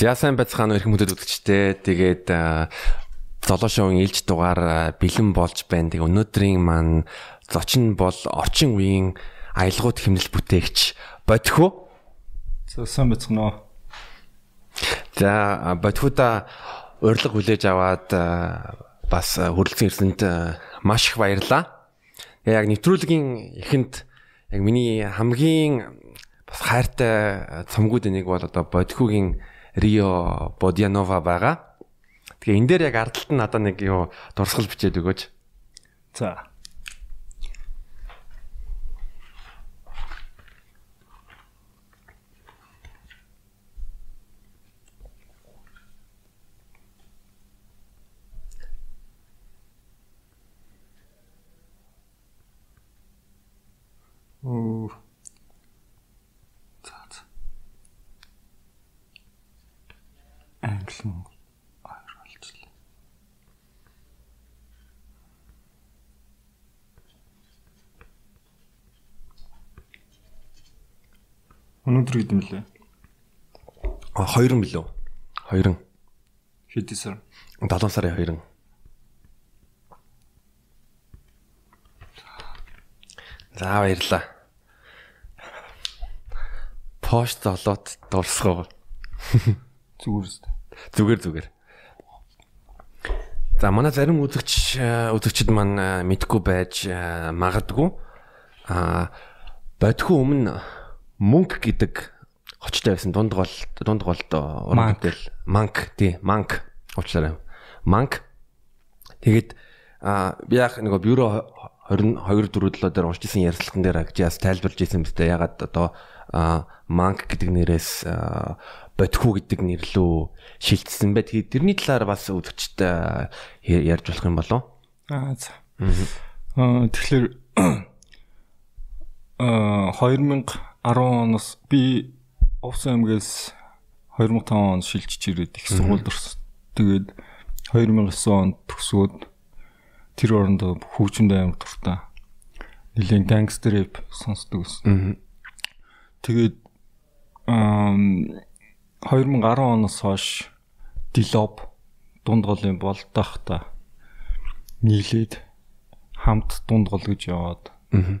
За сайн байцгаана уу хүмүүдэд үзэгчтэй. Тэгээд золоо шоугийн ээлж дугаар бэлэн болж байна. Тэгээ өнөөдрийн маань зочин бол орчин үеийн аялгууд хэмнэл бүтээгч Бодхоо. За сайн байцгаана уу. За Бодхода урилга хүлээж аваад бас хүрэлцэн ирсэнд маш их баярлаа. Яг нэвтрүүлгийн эхэнд яг миний хамгийн бас хайртай цомгууд нэг бол одоо Бодхогийн Рио Бодянова байгаа. Тэгээ энэ дээр яг ардталт нь надад нэг юу дурсгал бичээд өгөөч. За. Оо англи хоёр болчихлоо. Өнөөдөр хэд юм лээ? А хоёрын билүү? Хоёрын. Хэд сар? 7 сарын хоёрын. За баярлаа. Пост золоод дурсгоо. Зүгээр үст. Зүгээр зүгээр. За манай зарим үзэгч үзэгчд маань мэдгүй байж магадгүй. А бодхоо өмнө мөнгө гэдэг хочтой байсан дунд гол дунд голд урагдэл манк тий манк уучлаарай. Манк. Тэгэд а би яг нэг бюро 22 4 7 дээр уншиж исэн ярилцлаган дээр жаас тайлбарлаж исэн мэт ягаад одоо манк гэдэг нэрээс бодхоо гэдэг нэрлүү шилжсэн бай. Тэгээд тэрний талаар бас үзэгчтэй ярьж болох юм болов? Аа за. Аа тэгэхээр аа 2010 оноос би Овс аймгаас 2005 онд шилжиж ирээд их сургуульд орсон. Тэгээд 2009 онд төгсөөд тэр орондоо хөгжинд аймаг дуртай. Нилийн гангстер рэп сонсдог ус. Тэгээд аа 2010 оноос хойш Дилоп дунд голын болдохта нийлээд хамт дунд гол гэж яваад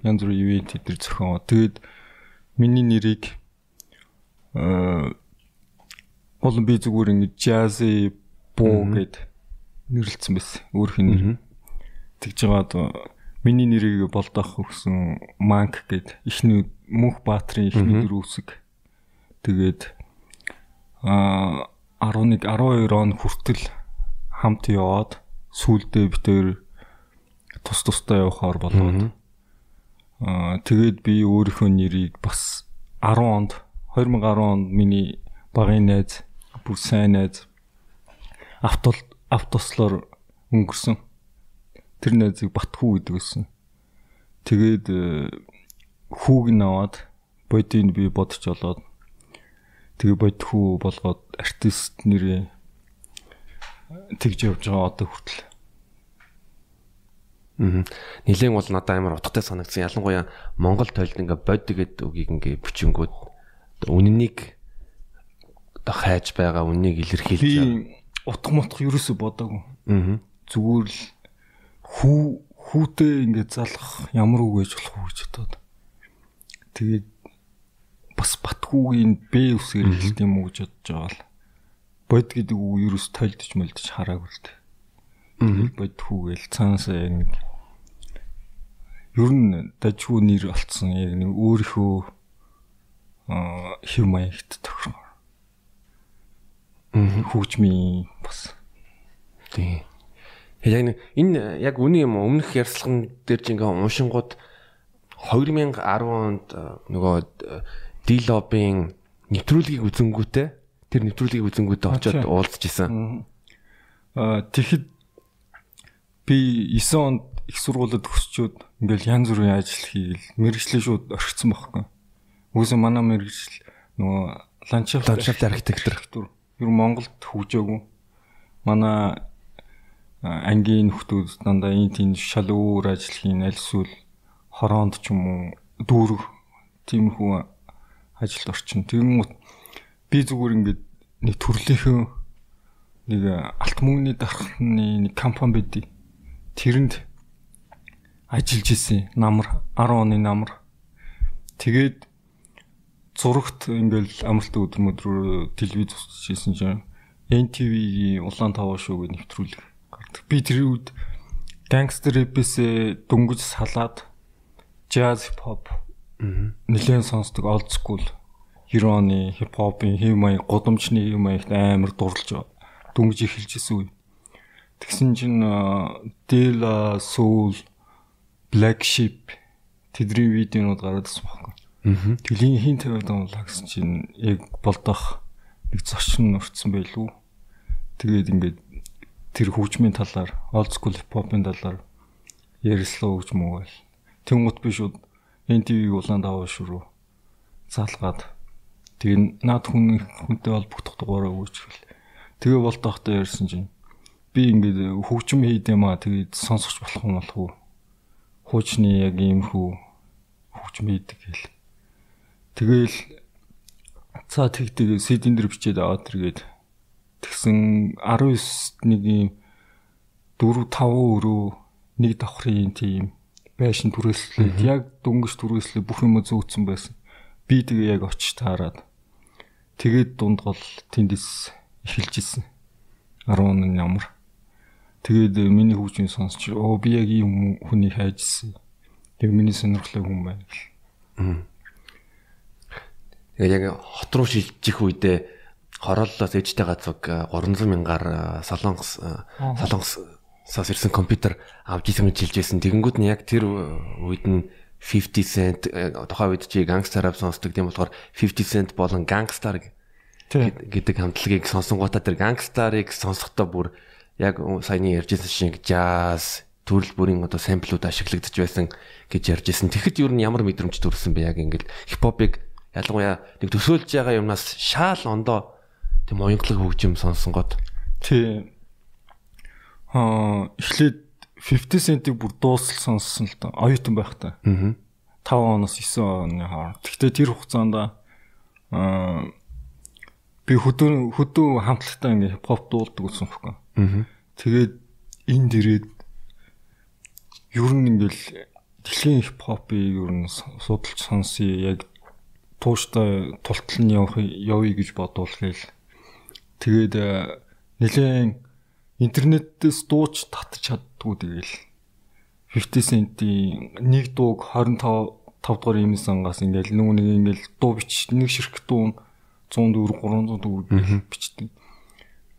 янз бүрийн ивент төр зохион. Тэгээд миний нэрийг э болон би зүгээр ингэ jazzy буу гэд нэрлэлсэн байсан. Өөр хин нэр. Тэгж жагаад миний нэрийг болдох өгсөн Манк гэд ихний Мөнх Баатрин ихний дөрөв үсэг. Тэгээд а 11 12 он хүртэл хамт яваад сүүлдээ битээр тус тустай явахаар болоод. Аа тэгээд би өөрийнхөө нэрийг бас 10 онд 2010 онд миний багын найз бүр сайн найз автол автослоор өнгөрсөн тэр найзыг Батхүү гэдэг байсан. Тэгээд хүүг нь аваад бодийг би бодож олоод тэгээ бодхуу болгоод артист нэрээ тэгж явж байгаа одоо хүртэл. Аа. Нилээн бол надад амар утгатай санагдсан. Ялангуяа Монгол тойлд ингээ бод гэдэг үгийг ингээ бичингүүд үннийг хайж байгаа үннийг илэрхийлж би утга мутах ерөөсө бодоогүй. Аа. Зүгээр л хүү хүүтэй ингээ залах ямар үг гэж болох вэ гэж бодоод. Тэгээд бас Батгүүгийн Б үсгээр хэлт юм уу гэж бодож байгаа л бод гэдэг үг ерөөс тойлдож мөлдөж хараагүй л дээ. Тэгэл бодхүү гээл цаанасаа яг нэг ер нь дажгүй нэр болцсон яг нэг өөрийнхөө хэв маягт тохирно. Аа хөгжмийн бас тий. Яг нэг энэ яг үний юм өмнөх ярьцлаган дээр ч ингээ уншингууд 2010 онд нөгөө D-lobbying нэвтрүүлгийг үзэнгүүтээ тэр нэвтрүүлгийг үзэнгүүтээ очиод уулзж исэн. Аа тэгэхэд би 9 онд их сургуулиуд төгсчөөд ингээл янз бүрийн ажил хийгээл мэрэгчлээ шууд орхисон байхгүй. Үгүйс манай мэрэгжил нөгөө ландшафт ландшафт архитектор ер Монголд хөгжөөгүй. Манай ангийн нөхдүүд дандаа энэ тийм шал өөр ажил хийн аль эсвэл хороонд ч юм уу дүүрэг тиймэрхүү ажилд орчин. Тэгмүүд би зүгээр ингээд нэг төрлийнхөө нэг алт мөнгөний дархны нэг компани байдий. Тэрэнд ажиллаж исэн намар 10 оны намар. Тэгээд зурагт ингээл амралтын өдөр мөдрөөр телевиз үзчихсэн чинь NTV-ийн улаан таваа шоуг нэвтрүүлэг гардаг. Би тэр үед гангстер рэпээс дөнгөж салаад jazz hip hop нэлээд сонсдог old school 90 оны хип хопын хэв маяг годомчны хэв маягт амар дурлж дөнгөж эхэлж исэн үе. Тэгсэн чинь Dela Soul Black Sheep тэдний видеонууд гараад ирсэн байхгүй. Тэлийн хин тавиад онлаа гэсэн чинь яг болдох нэг зочин урцсан байлгүй. Тэгээд ингээд тэр хөгжмийн талаар old school hip hop-ын талаар ярьслаа гэж мөөл. Тэнгут би шууд NTV улаан даваа шүрүү. Залгаад. Тэгээ наад хүн хүнтэй холбогдох дугаараа өгчихвэл тэгээ болтоохтой ярьсан чинь. Би ингээд хөгжим хийдэм аа. Тэгээд сонсож болох юм болох уу? Хуучны яг иймэрхүү хөгжим хийдэг гэл. Тэгээл цаа тэгдэг CD-н дэр бичээд аваад тэргээд тэгсэн 19 нэг юм 4 5 өрөө нэг давхрын тийм байшин түрээслээд яг дөнгөж түрээслээ бүх юм зүүцсэн байсан. Би тэгээ яг очиж таарад тэгээд дунд гол тэндээс эхэлж исэн. 10 ямар. Тэгээд миний хүүжийн сонсч оо би яг ийм хүний хайжсэн. Тэг миний сонирхлыг хүн гэл. Тэгээд яг хот руу шилжих үедээ хорооллоос ээжтэйгээ цуг 300 мянгаар солонгос солонгос сас ирсэн компьютер авч исэн гэж хэлжсэн. Тэгэнгүүт нь яг тэр үед нь 50 cent тухайн үед чи гангстер рап сонсдог тийм болохоор 50 cent болон гангстер гэдэг хамтлагийг сонсонгуудаа тэр гангстарыг сонсохдоо бүр яг саяны ярьжсэн шиг jazz төрөл бүрийн одоо самплууд ашиглагдаж байсан гэж ярьжсэн. Тэгэхэд юу н ямар мэдрэмж төрсэн бэ яг ингээд хипхопыг ялангуяа нэг төсөөлж байгаа юмнаас шаал ондоо тийм уянгалаг хөгжим сонсон гот. Тий аа эхлээд 50 cent-ийг бүр дуусал сонссон л доо. Оюутан байхдаа. Аа. 5 оноос 9 оны хооронд. Гэхдээ тэр хугацаанд аа би хөдөө хөдөө хамтлагтай ингээ хипхоп дуулдаг гэсэн хөхгүй. Аа. Тэгээд энд ирээд ер нь ингээл дэлхийн хипхопыг ер нь судалж сонсъё яг тууштай тултал нь явах явъя гэж бодвол гээл. Тэгээд нэлээд интернетээс дууч татчих чаддгүй тэгэл 50 cent-ийн нэг дууг 25 5 дугаар имэн сангаас ингээл нөгөө нэг ингээл дуу бич нэг ширхэг дуу 104 300 дуу бичдэг.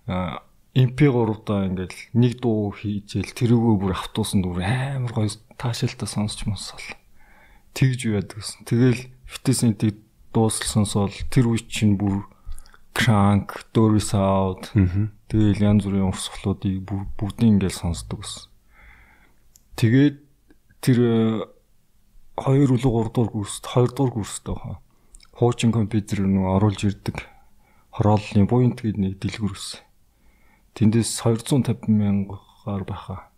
А MP3 даа ингээл нэг дуу хийжэл тэрүүгөө бүр автобусан дүр амар гоё таашаалтай сонсч мосол. Тэгж яадаг гэсэн. Тэгэл 50 cent-ийг дуусал сонсоол тэр үе чинь бүр Crank, Doris Out Тэгэл янз бүрийн урсгалуудыг бүгдийг ингээл сонсдог гэсэн. Тэгээд тэр 2 үлэг 3 дугаар курст 2 дугаар курстай хаа. Хуучин компьютер нэг оруулж ирдэг. Хорооллын буйнт гээд нэг дэлгүр өссөн. Тэндээс 250 мянгаар байхаа.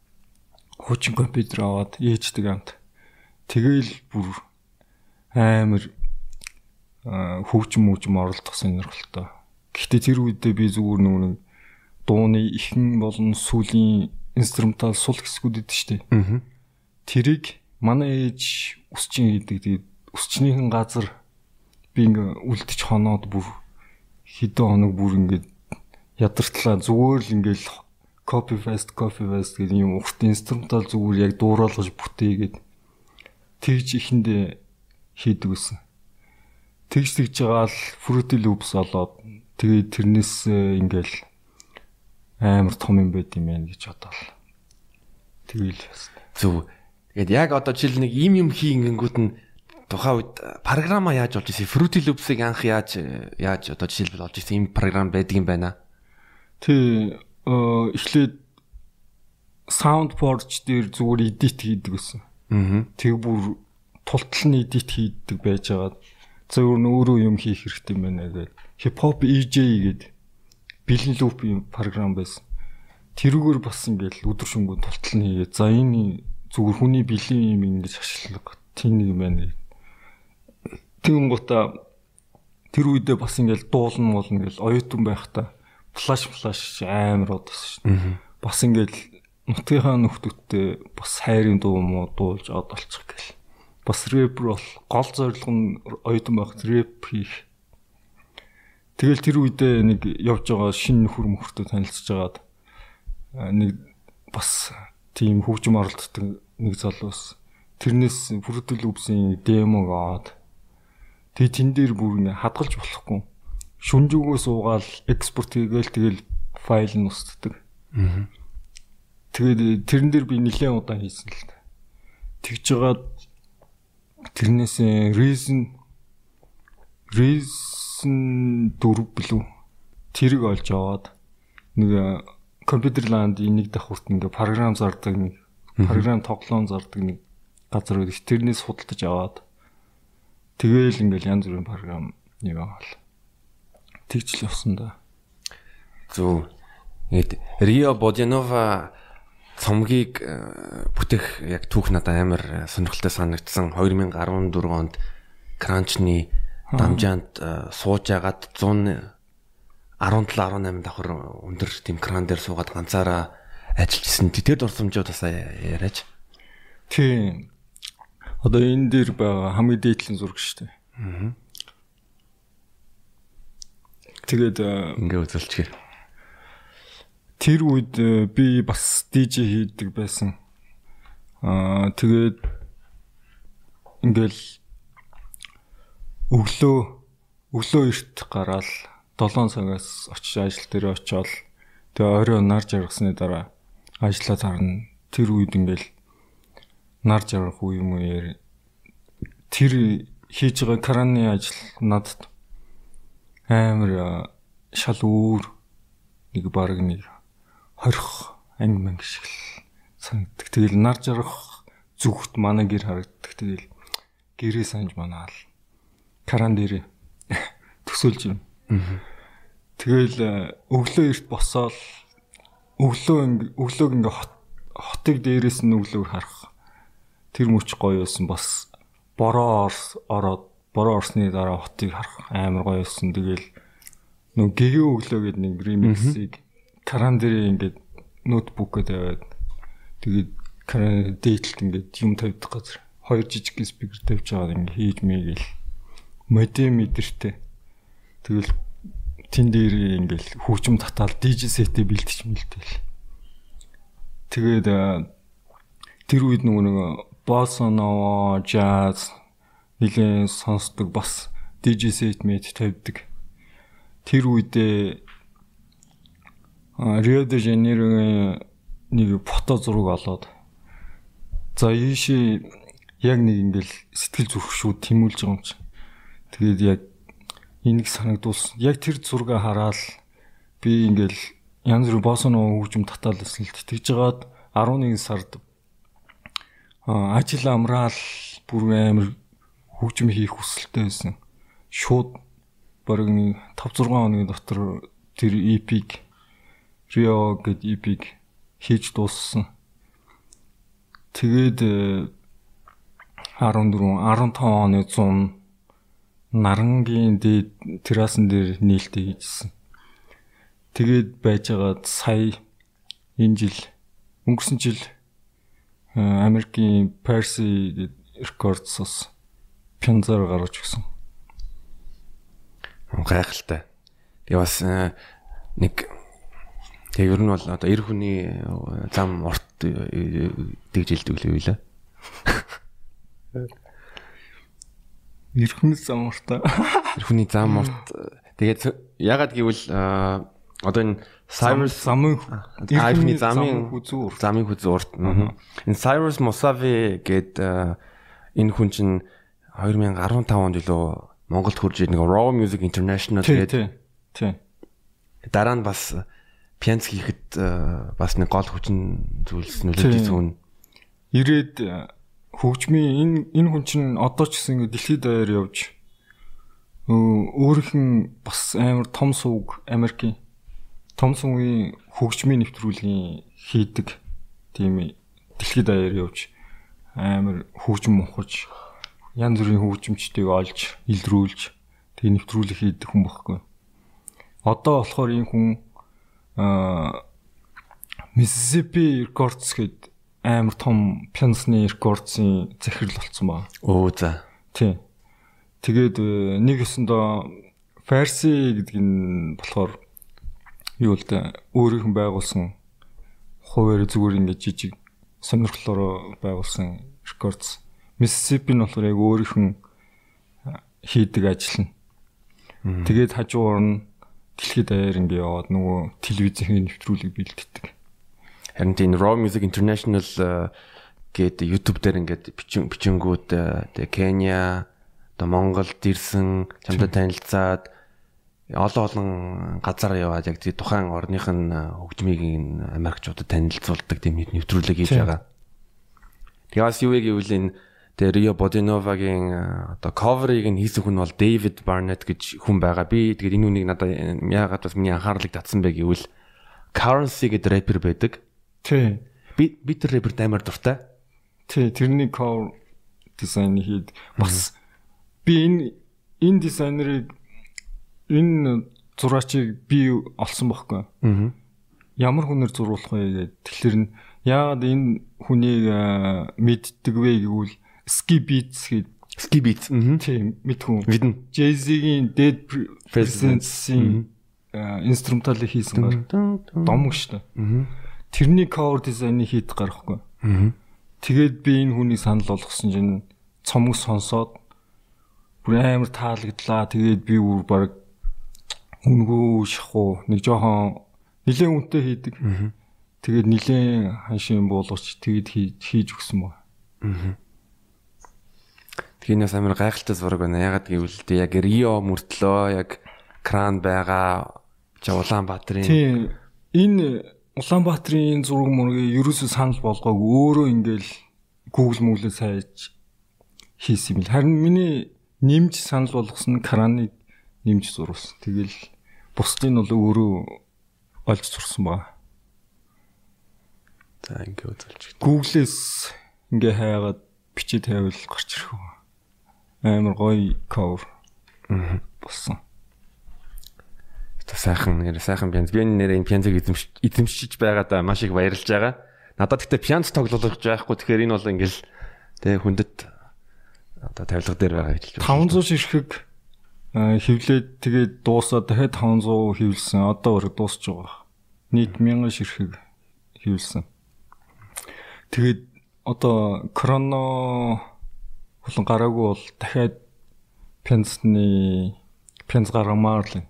Хуучин компьютер аваад ээждэг амт. Тэгэл бүр амар хөгжим мөжм оролдох сонирхолтой. Гэхдээ тэр үедээ би зүгээр нэг дууны ихэн болон сүлийн инструментал сул хэсгүүд идэв штэ. Аа. Тэрийг манай ээж өсчин хийдэг. Тэгээд өсчнийхэн газар би ингээ үлдчих хоноод бүр хэдэн хоног бүр ингээ ядартлаа зүгээр л ингээл copy paste copy paste гэдэг юм урт инструментал зүгээр яг дууруулгаж бүтээгээд тэгж ихэндээ хийдэг гэсэн. Тэгж тэгж байгаа л Fruity Loops олоод тэгээд тэрнээс ингээл амар том юм байд юм байна гэж бодоол. Тэгэл зөв. Тэгээд яг одоо жишээл нэг ийм юм хийнгүүт нь тухайн үед програма яаж болж ирсэн? Fruity Loops-ыг анх яаж яаж одоо жишээлбэл олж ирсэн ийм програм байдаг юм байна. Тэ эхлээд Soundforge дээр зүгээр edit хийдэг гэсэн. Аа. Тэг бүр тултал нь edit хийдэг байжгаад зөвөр нь өөрөө юм хийх хэрэгтэй байна гэдэг. Hop EJ гэдэг бэлэн лупийн програм байсан. Тэрүүгээр бас ингээл өдөр шөнөгүй тултал нь хийгээ. За энэ зүгээр хүний бэлэн юм ингэж ашиглах тийм нэг юм байна. Тэгэн гута тэр үедээ бас ингээл дуулна мол ингээл оюутан байхдаа флаш флаш амар удаас шин. Бас ингээл нутгийнхаа нөхдөгтэй бас хайрын дуу муу дуулж од олчих гэл. Бас рэпер бол гол зорилго нь оюутан байхад рэп хийх. Тэгэл тэр үедээ нэг явж байгаа шинэ нөхөр мөхөртөө танилцж агаад нэг бас тийм хөгжим оролддог нэг залуус тэрнээс бүрдэл үпсийн демог аваад тэг тэн дээр бүр ингээ хадгалж болохгүй шүнжүүгөө суугаал экспорт хийгээл тэгэл файл нь устдаг. Аа. Тэгээд тэрэн дээр би нэлээд удаан хийсэн л та. Тэгж жагаад тэрнээс reason reason дөрв билүү тэрийг олж аваад нэг компьютер ландын нэг давхурт ингээ програм зардаг нэг програм тоглоом зардаг нэг газар байдаг. Тэрнээс худалдаж аваад тэгээл ингээл янз бүрийн програм нэг аваад тэгж л явсан да. Зөв. Ингээд Рио Бодянова цомгийг э, бүтээх яг түүх надад амар сонирхолтой санагдсан. 2014 онд Кранчны дамжаанд э, сууж агаад 100 17 18 давхар өндөр тийм кран дээр суугаад ганцаараа ажиллажсэн. Тэр дурсамжууд бас яриач. Тийм. Одоо энэ дээр байгаа хамгийн дээдлийн зураг шүү дээ. Аа. Тэгээд ингээ үзүүлчихээ. Тэр үед би бас DJ хийдэг байсан. Аа тэгээд ингээл өглөө өглөө эрт гараад 7 цагаас очиж ажил дээр очиод тэгээ орой нар жаргасны дараа ажиллаад харна. Тэр үед ингээл нар жаргах үе юм уу тэр хийж байгаа краны ажил надад амар шал өөр нэг баг нэг хорих анги манг шиг л санагддаг. Тэгэл нар жаргах зүгт манай гэр харагддаг. Тэгэл гэрээ санаж манаал кран дээр төсөөлж юм. Тэгэл э, өглөө эрт босоод өглөө өглөөг ингээ хотыг дээрээс нь өглөөг харах. Тэр мөч гоё байсан бас бороо ороод бороо орсны дараа хотыг харах амар гоё байсан. Тэгэл нөө гэгээ өглөө гэдэг нэг ремиксийг кран дээр ингээд ноутбукэд аваад тэгээд дээдлэлт ингээд юм тавьдаг газар хоёр жижиг спикер тавьж байгаа ингээд хийж мэйгээл модем мэдэртэй. Тэгэл тэн дээр ингээл хүүчм татаал DJ сетэ бэлтэж мэлтэл. Тэгээд тэр үед нөгөө нэг nova, jazz нэгэн сонсдог бас DJ set мэд тавьдаг. Тэр үедээ Рио де Жанейрогийн нэг фото зураг олоод за ийшээ яг нэг ингээл сэтгэл зүрх шүү тэмүүлж байгаа юм чи. Тэгээд яг энийг санагдуулсан. Яг тэр зурга хараад би ингээл янз бүр боосон хөгжим татаалсан л тэгж жагаад 11 сард ажил амраал бүр амар хөгжим хийх хүсэлтэй байсан. Шууд бараг 5 6 хоногийн дотор тэр EP-г Rio гэд EP-г хийж дууссан. Тэгээд 14 15 оны 100 нарангийн дээд террасан дээр нээлттэй хийжсэн. Тэгээд байжгаад сая энэ жил өнгөрсөн жил Америкийн Percy Records-ос пянзаар гаргаж өгсөн. Гайхалтай. Тэгээ бас нэг тэгээ ер нь бол одоо эр хүний зам урт дэгжилдэг л байлаа. Ирхэний зам уртаа. Ирхэний зам урт. Тэгээд ягаад гэвэл одоо энэ Cyrus замын ирхэний замын хүзүүр замын хүзүүрт. Энэ Cyrus Mosavi гээд энэ хүн чинь 2015 онд илүү Монголд хурж нэг Raw Music International тэгээд тий. Дараа нь бас пианц хийхэд бас нэг гол хүчин зүйлс нөлөөсөн. Ирээд хөгжмийн энэ энэ хүн чинь одоо ч гэсэн ингэ дэлхийд даяар явж өөрийнх нь бас амар том сувг Америкийн Томсон үеийн хөгжмийн нэвтрүүлгийн хийдэг тийм дэлхийд даяар явж амар хөгжим мухаж янз бүрийн хөгжимчдийг олж илрүүлж тэг нэвтрүүлэг хийдэг хүн баггүй. Одоо болохоор энэ хүн Mississippi Records гээд амар том пиансны рекордсын захирал болсон ба. Оо за. Тий. Тэгээд э, нэг өсөндөө Farsi гэдэг нь болохоор юу л да өөрийнх нь байгуулсан хуваар зүгээр ингээд жижиг сонирхлоор байгуулсан рекордс. Mississippi нь болохоор яг өөрийнх нь хийдэг ажил нь. Тэгээд хажуугаар нь дэлхийд даяар ингээд яваад нөгөө телевизийн нэвтрүүлэг бэлддэг. Харин тийм Raw Music International э, гээд YouTube дээр ингээд бичин бичингүүд э, тэгээ Кenya, одоо Монголд ирсэн чамтай танилцаад олон олон газар яваад яг тийм тухайн орных нь э, хөгжмийг Америкчуудад танилцуулдаг тийм нэвтрүүлэг хийж байгаа. Тэгээс юу вэ гэвэл энэ Тэгээ Рио Бодиновагийн одоо cover-ыг нь хийсэн хүн бол David Barnett гэж хүн байгаа. Би тэгээд энэ үнийг надад яагаад бас миний анхаарлыг татсан бэ гэвэл Currency гэдэг рэпер байдаг. Тий. Би би тэр рэперт амар дуртай. Тий, тэрний cover дизайн хийд бас би энэ энэ дизайнерыг энэ зураачийг би олсон байхгүй. Аа. Ямар хүнээр зурулах вэ гэдэг. Тэгэхээр нь яагаад энэ хүнийг мэддэг вэ гэвэл Ski Beats гээд Ski Beats. Тийм мэдхүн. Мэднэ. Jay-Z-ийн Dead Presidents-ийн инструменталыг хийсэн гал домог шүү дээ. Аа. Тэрний cover дизайныг хийдэг гарахгүй. Аа. Тэгээд би энэ хүнийг санал болгосон чинь цомог сонсоод бүр амар таалагдлаа. Тэгээд би бүр баг үнгүү шахуу нэг жоохон нилээн үнэтэй хийдэг. Тэгээд нилээн ханшийн буулгач тэгээд хийж өгсөн ба. Тэгээс амар гайхалтай зураг байна. Ягаад гэвэл тэ яг Рио мөртлөө яг кран байгаа. Улаанбаатарын. Тийм. Энэ Улаанбаатарын зураг мөргийг ерөөсөө санал болгоог өөрөө ингээл Google мөглөө сайж хийсэн юм л. Харин миний нэмж санал болгосон краныг нэмж зурсан. Тэгэл бусдыг нь бол өөрөө олж зурсан ба. За ингэ үзүүлж. Google-с ингээ хайгаад бичиж тавил гарч ирэх үү. Амар гоё cover. Болсон. Тэ сайхан нэр сайхан пианз. Би энэ нэрийн пианзыг эзэмшиж байгаадаа маш их баярлж байгаа. Надад гэхдээ пианз тоглох байхгүй. Тэгэхээр энэ бол ингээл тэ хүндэт одоо тавилга дээр байгаа хэлж 500 ширхэг аа, хевлээд тэгээд дуусаад дахиад 500 хевлсэн. Одоо өөрөө дуусч байгаа. Нийт 1000 ширхэг хевлсэн. Тэгээд одоо кроно болон гараагүй бол дахиад пенсны пенс гарамаар л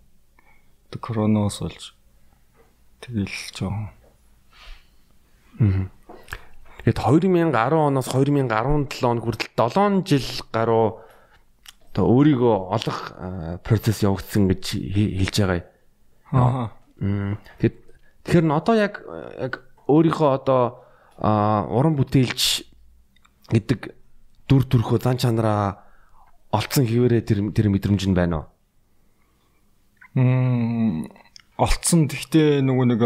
одоо короноос болж тэгэл жоохон Тэгээд 2010 оноос 2017 он хүртэл 7 жил гаруй одоо өөрийгөө олох процесс явагдсан гэж хэлж байгаа. аа. Тэгээд тэгэхээр н одоо яг яг өөрийнхөө одоо уран бүтээлч гэдэг дүр төрхөө зан чанараа олцсон хിവэрэ тэр тэр мэдрэмж нь байна уу? Олцсон тэгтээ нөгөө нэг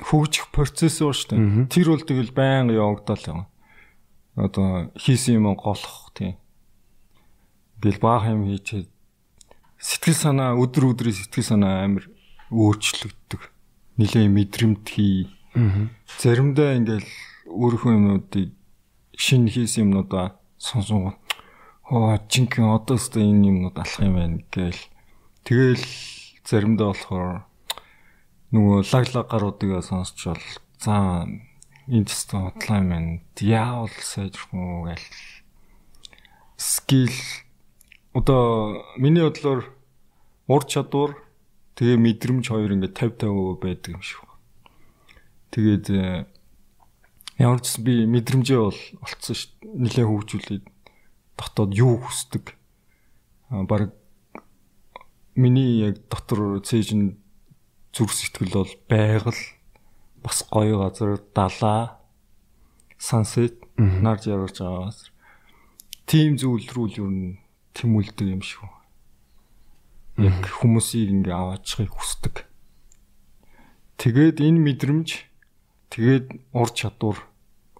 хөгжих процесс уу шүү дээ. Тэр бол тэгэл байнга явагдал юм. Одоо хийсэн юм голох тийм. Гэл баах юм хийчихэд сэтгэл санаа өдөр өдрийн сэтгэл санаа амар өөрчлөгддөг. Нилээ мэдрэмт хий. Заримдаа ингээл өөрийнхөө юмнуудыг шин хийсэн юмнуудаа сонсонгоо оо жинхэнэ одоо ч энэ юмнууд алах юм байна гээл тэгэл заримдаа болохоор нөгөө лаг лаг гаруудыг сонсч бол за энэ тест юм байна яавал сайжрах уу гээл скил одоо миний бодлоор ур чадвар тэгээ мэдрэмж хоёр ингээд 50 50% байдаг юм шиг. Тэгээд э, ямар ч би мэдрэмжээ бол олцсон шүү. Нилээ хөгжүүлээд дотоод юу хүсдэг. Баг миний яг дотор цэжин зүрх сэтгэл бол байгаль бас гоё газар далаа сансет нарж явж байгаа газар. Тим зүйл рүү л юу н тэмүүлдэг юм шиг. Яг хүмүүсийг ингээ аваачихыг хүсдэг. Тэгээд энэ мэдрэмж тэгээд ур чадвар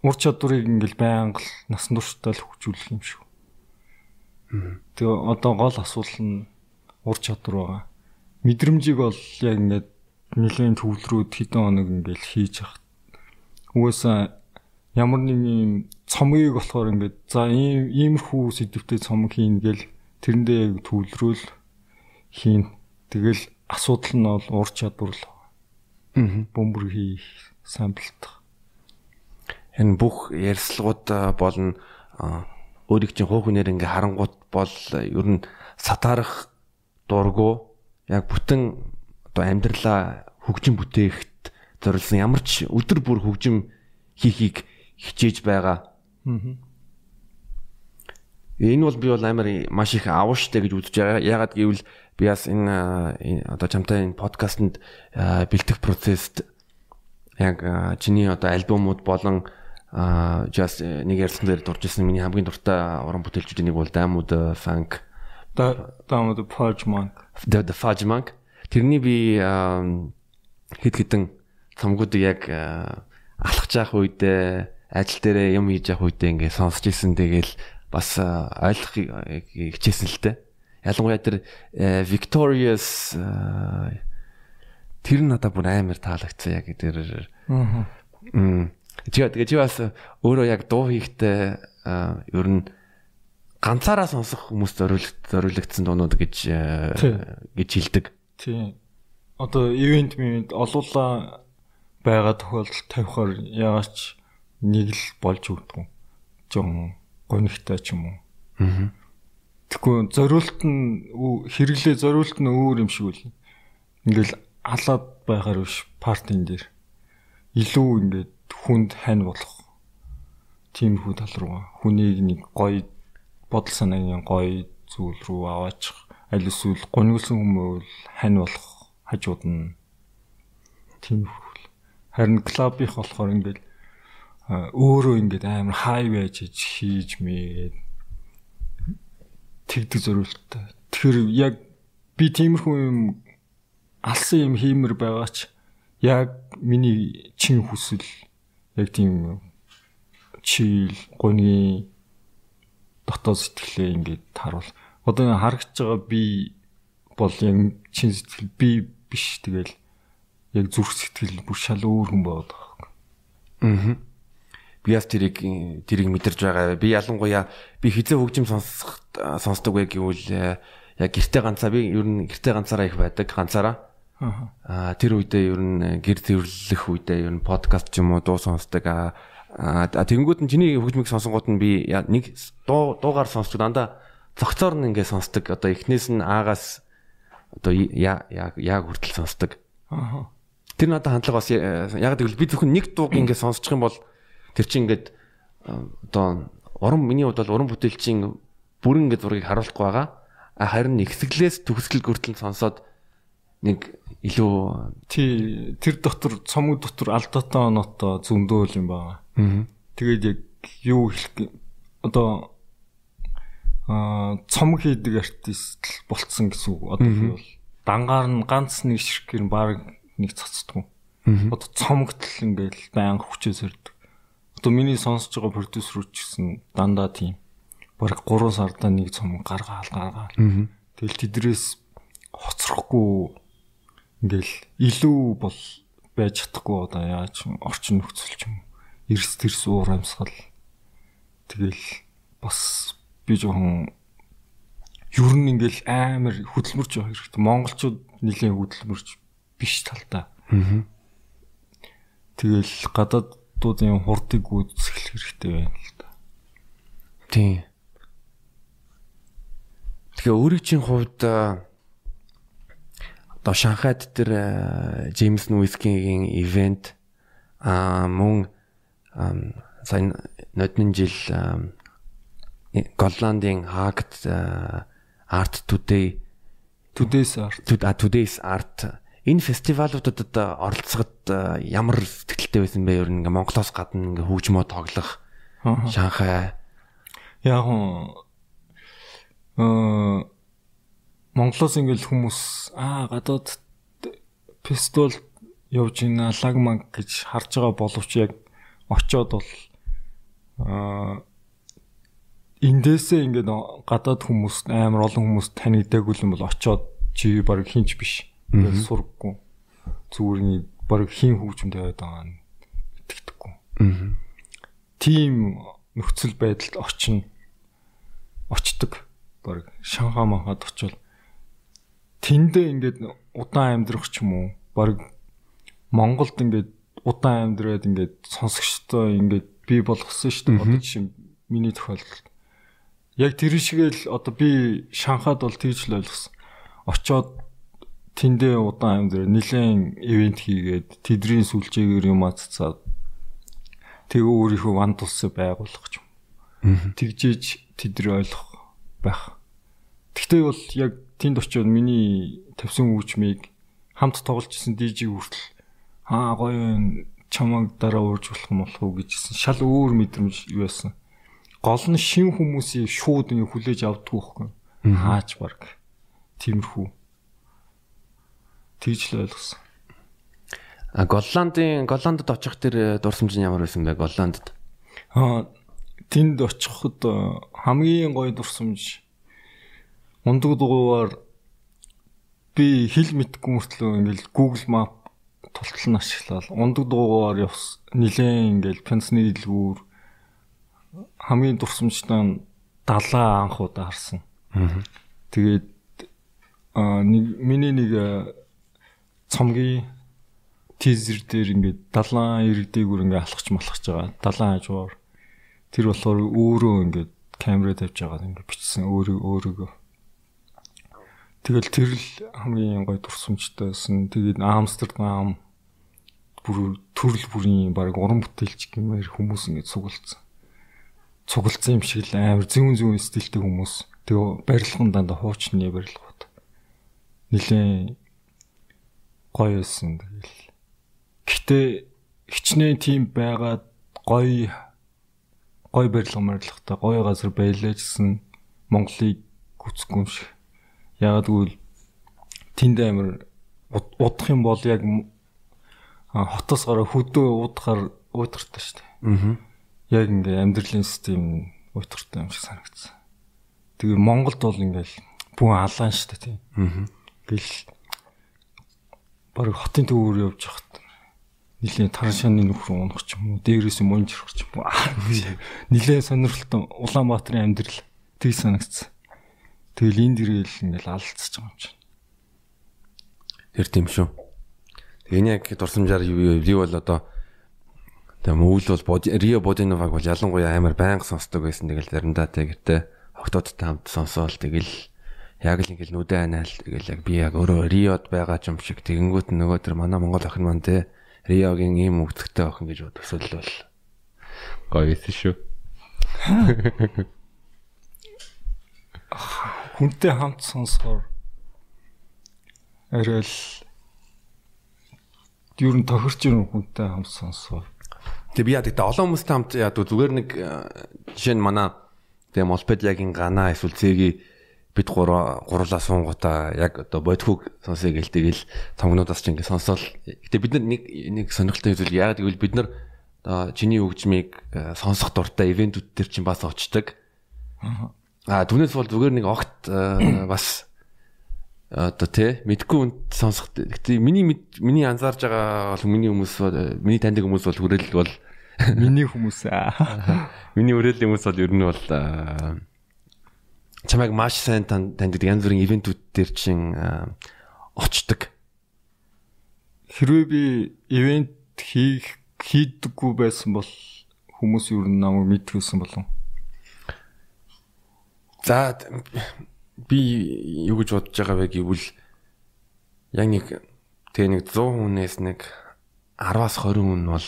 ур чадварыг ингээл байнга л насан туршдаа л хөгжүүлэх юм шүү. Тэгээ одоо гол асуудал нь ур чадвар байгаа. Мэдрэмжийг бол яг ингээд нэлийн төвлөрүүд хэдэн хоног ингээл хийж явах. Угаасаа ямар нэг юм цомгийг болохоор ингээд за ийм иймэрхүү сэдвтэй цомог хийн гэл тэрэндээ яг төвлөрөөл хийн. Тэгэл асуудал нь бол ур чадвар л. Аа. Бөмбөр хийх, самплдах. Энэ бүх ярьцлагууд болно өөрийг чинь хуу хүнээр ингээ харангуут бол ер нь сатаарах дургу яг бүтэн одоо амьдралаа хөгжин бүтээхт зориулсан ямар ч өдөр бүр хөгжим хийхийг хичээж байгаа. Аа. Энэ бол би бол амар маш их авууштай гэж үзэж байгаа. Ягаад гэвэл би бас энэ одоо чамтай энэ подкастэнд бэлтгэх процессд яг чиний одоо альбомууд болон just нэг ярьсан дээр дурж исэн миний хамгийн дуртай уран бүтээлчүүдийн нэг бол Diamond Funk Diamond Fudge Monk The Fudge Monk тэрний би хэд хэдэн цомгуудыг яг алхаж явах үедээ ажил дээрээ юм хийж явах үедээ ингээ сонсч ирсэн тэгэл бас ойлгохыг хичээсэн л дээ. Ялангуяа тэр Victorious тэр надад бүр амар таалагдсан яг тэр. Аа. Чи тэгээ чи бас өөрөө яг дуу хийхдээ ер нь ганцаараа сонсох хүмүүст зориулт зориулагдсан дуунууд гэж гэж хэлдэг. Тийм. Одоо ивент мивент олуула байгаа тохиолдолд тавихаар яагач нэг л болж өгдөг. Жон гонигтай ч юм уу. Аа. Тэгэхгүй зориулт нь хэрэглээ зориулт нь өөр юм шиг үл. Ингээл алаад байгаар биш партийн дээр илүү ингээд хүнд хань болох тиймэрхүү тал руу хүнийг нэг гоё бодол санаагийн гоё зүйл рүү аваачих аль эсвэл гонигсон хүмүүст хань болох хажууд нь тиймэрхүү харин клубийнх болохоор ингээд өөрөө ингээд амар хай байж хийж мэйгээд тэгдэг зориулттай. Тэгэхээр яг би тиймэрхүү юм алсан юм хиймэр байгаа ч яг миний чин хүсэл яг тийм чийл гоны дотоод сэтгэлээ ингээд харуул. Одоо харагдж байгаа би бол яг чин сэтгэл би биш тэгэл яг зүрх сэтгэл бүр шал өөр хүн болоод байгаа. Аа би бас тэрийг тэрийг мэдэрж байгаа. Би ялангуяа би хизээ хөгжим сонсох сонсдог вэ гэвэл э, яг гэрте ганцаа би ер нь гэрте ганцаараа их байдаг ганцаараа. Аа тэр үедээ ер нь гэр зэрлэх үедээ ер нь подкаст ч юм уу дуу сонсдог. Аа тэгэнгүүт нь чиний хөгжмийг сонсонгууд нь би нэг дуу дуугаар сонсдог дандаа цогцоор нь ингээ сонсдог. Одоо эхнээс нь аагаас одоо яг яг хүртэл сонсдог. Аа. Тэр надад хандлага бас яг гэвэл би зөвхөн нэг дууг ингээ сонсчих юм бол Тэр чинь ингээд одоо уран миний хувьд бол уран бүтээлчийн бүрэн ингээд зургийг харуулахгүй байгаа. Харин ихсгэлээс төгсгөл хүртэл сонсоод нэг илүү тий тэр дотор цомог дотор алдаатай оноотой зөндөөл юм байна. Тэгээд яг юу хэлэх одоо аа цомог хийдэг артист болцсон гэсэн үг. Одоо би бол дангаар нь ганц нэг ширхгэр баг нэг цацдгүй. Одоо цомогт л ингээл баян хүчээс өрдөг. Одоо миний сонсож байгаа продюсерүүд ч гэсэн дандаа тийм. Бараг 3 сардаа нэг цом гаргаал гаргаал. Тэгэл тэдрээс хоцрохгүй ингээл илүү бол байж чадахгүй одоо яаж орчин нөхцөл ч юм. Эрс тэрс уур амьсгал. Тэгэл бас би жоохон ер нь ингээл амар хөдөлмөрч явах хэрэгтэй. Монголчууд нэлийн хөдөлмөрч биш талдаа. Тэгэл гадаад хотуудын хурдыг үүсгэх хэрэгтэй байна л да. Тийм. Тэгэхээр өөрийн чинь хувьд одоо Шанхайд тэр Джеймс Нуискигийн ивент а мөн сайн нодны жил Голландын Хаагт Art Today. Today's Art. Today's Art. Энэ фестивалуудад оролцоход ямар сэтгэлтэй байсан бэ? Ер нь ингээ Монголоос гадна ингээ хөгжмөө тоглох Шанхай. Яг э Монголоос ингээл хүмүүс аа гадаад фестивал явж ийн лагмаг гэж харж байгаа боловч яг очоод бол аа эндээсээ ингээд гадаад хүмүүс амар олон хүмүүс танигдаагүй юм бол очоод чи баг хинч биш. Ингээд сургаггүй. Зүгээр нэг баг хин хөгжмөд яваад байгаа нь итгэдэггүй. Аа. Тим нөхцөл байдалд очино. Очдог. Баг шанхаа махад очивол тэндээ ингээд удаан амьдрах ч юм уу. Баг Монголд ингээд удаан амьдраад ингээд сонсогчтой ингээд би болгосон шүү дээ. Одоо жишээ миний тохиолдолд яг тэр шигээл одоо би шанхаад бол тэгж л ойлгосон. Очоод тэндээ удаан амьдраа нилээн ивент хийгээд тэдрийн сүлжээгээр юм аццаад тэгээ өөрийнхөө ван тулсыг байгуулах ч юм. Тэгжээж тэдэр ойлгох байх. Гэхдээ бол яг тэнд очиод миний тавьсан үүчмийг хамт тоглож исэн DJ хүртэл аа гоё чамаг дараа уурж болох юм болох уу гэжсэн. Шал өөр мэдрэмж юу байсан гол нь шин хүмүүсийг шууд ингэ хүлээж авдггүй байхгүй. Хаач баг. Тиймэрхүү. Тэгж л ойлгосон. А Голландын Голландд очих тэр дурсамж нь ямар байсан бэ? Голландд. Аа тэнд очиход э, хамгийн гоё дурсамж ундаг дугуугаар би хэл мэдгүй мөртлөө ингээл Google Map тултал нь ашиглаад ундаг дугуугаар явс нилээн ингээл пенсны дэлгүүр хамгийн дурсамжтай далаа анх удаа харсан. Тэгээд нэг миний нэг цомгийн тизер дээр ингээд далайн иргэдээгүүр ингээд алхаж малхаж байгаа. Далайн хажуугаар тэр болохоор өөрөө ингээд камера тавьж байгаа ингээд бичсэн өөрөө өөрийгөө. Тэгэл тэр л хамгийн гоё дурсамжтайсэн. Тэгээд Амстердам бүр төрөл бүрийн баг уран бүтээлч гэмээр хүмүүс ингээд сугалцсан цуглдсан юм шиг л амар зүүн зүүн стилтэй хүмүүс. Тэгээ барилгын дандаа хуучны барилгууд. Нилээн гоё байсан тэгэл. Гэтэ хичнээн тийм байгаад гоё гоё барилга барилгатай гоё газар байлаа гэсэн Монголыг гүцэхгүй юм шиг. Ягаад гэвэл тэнд амар удах юм бол яг хотоос гараа хөдөө уудахаар уудахтай шүү дээ. Аа яг ингээ амьдралын систем уйтгартай юм шиг санагдсан. Тэгээ Монголд бол ингээл бүхэн алаан шүү дээ тийм. Аа. Гэл баг хотын төвөөр явж хахад нилийн тараншааны нөхөр унах ч юм уу дээрээс юм унж ирэх ч юм уу нилийн сонирхолтой Улаанбаатарын амьдрал тийг санагдсан. Тэгэл энд ирээл ингээл алдчихж байгаа юм чинь. Тэр тийм шүү. Тэгээ яг дурсамжаар юу юу бол одоо Тэгээ мөвл бол Рио Бодиноваг бол ялангуяа амар байнга сонсдог байсан. Тэгэл заримдаа тэг гэртээ октодтой хамт сонсоол тэгэл яг л ингээл нүдэ анаал тэгэл яг би яг өөрөө Риод байгаа юм шиг тэгэнгүүт нөгөө тэр манай Монгол охин маань те Риогийн ийм өвдөгтэй охин гэж төсөөлөл гоё байсан шүү. Хүнтэй хамт сонсохоор арай л юу н тохирч юм хүнтэй хамт сонсохоор Тэгээ би яа гэдэг олон хүмүүстэй хамт яа зүгээр нэг э, жишээ нь манай тэгээ Молпедиагийн гана эсвэл цэгийн бид гураа гурлаа суунгуудаа яг одоо бодхог сонсъё гэл тэгэл цомгнуудаас ч ингэ сонсоол. Гэтэ бид нар нэг нэг сонирхолтой зүйл яагаад гэвэл бид нар чиний хөгжмийг э, сонсох дуртай ивентүүд төр чинь бас очдог. Аа түүнээс бол зүгээр нэг огт бас одоо тий мэдгүй үнд сонсох. Гэтэ миний миний анзаарж байгаа бол миний хүмүүс миний таньдаг хүмүүс бол хүрээлэл бол миний хүмүүс аа. Миний хүрээллийн хүмүүс бол ер нь бол чамайг маш сайн таньдаг янз бүрийн ивентүүд дээр чин очдог. Хэрвээ би ивент хийх хийдэггүй байсан бол хүмүүс ер нь намайг мэдгэсэн болов. За би юу гэж бодож байгаа вэ гэвэл яг нэг тэгээ нэг 100 хүнээс нэг 10-аас 20 хүн бол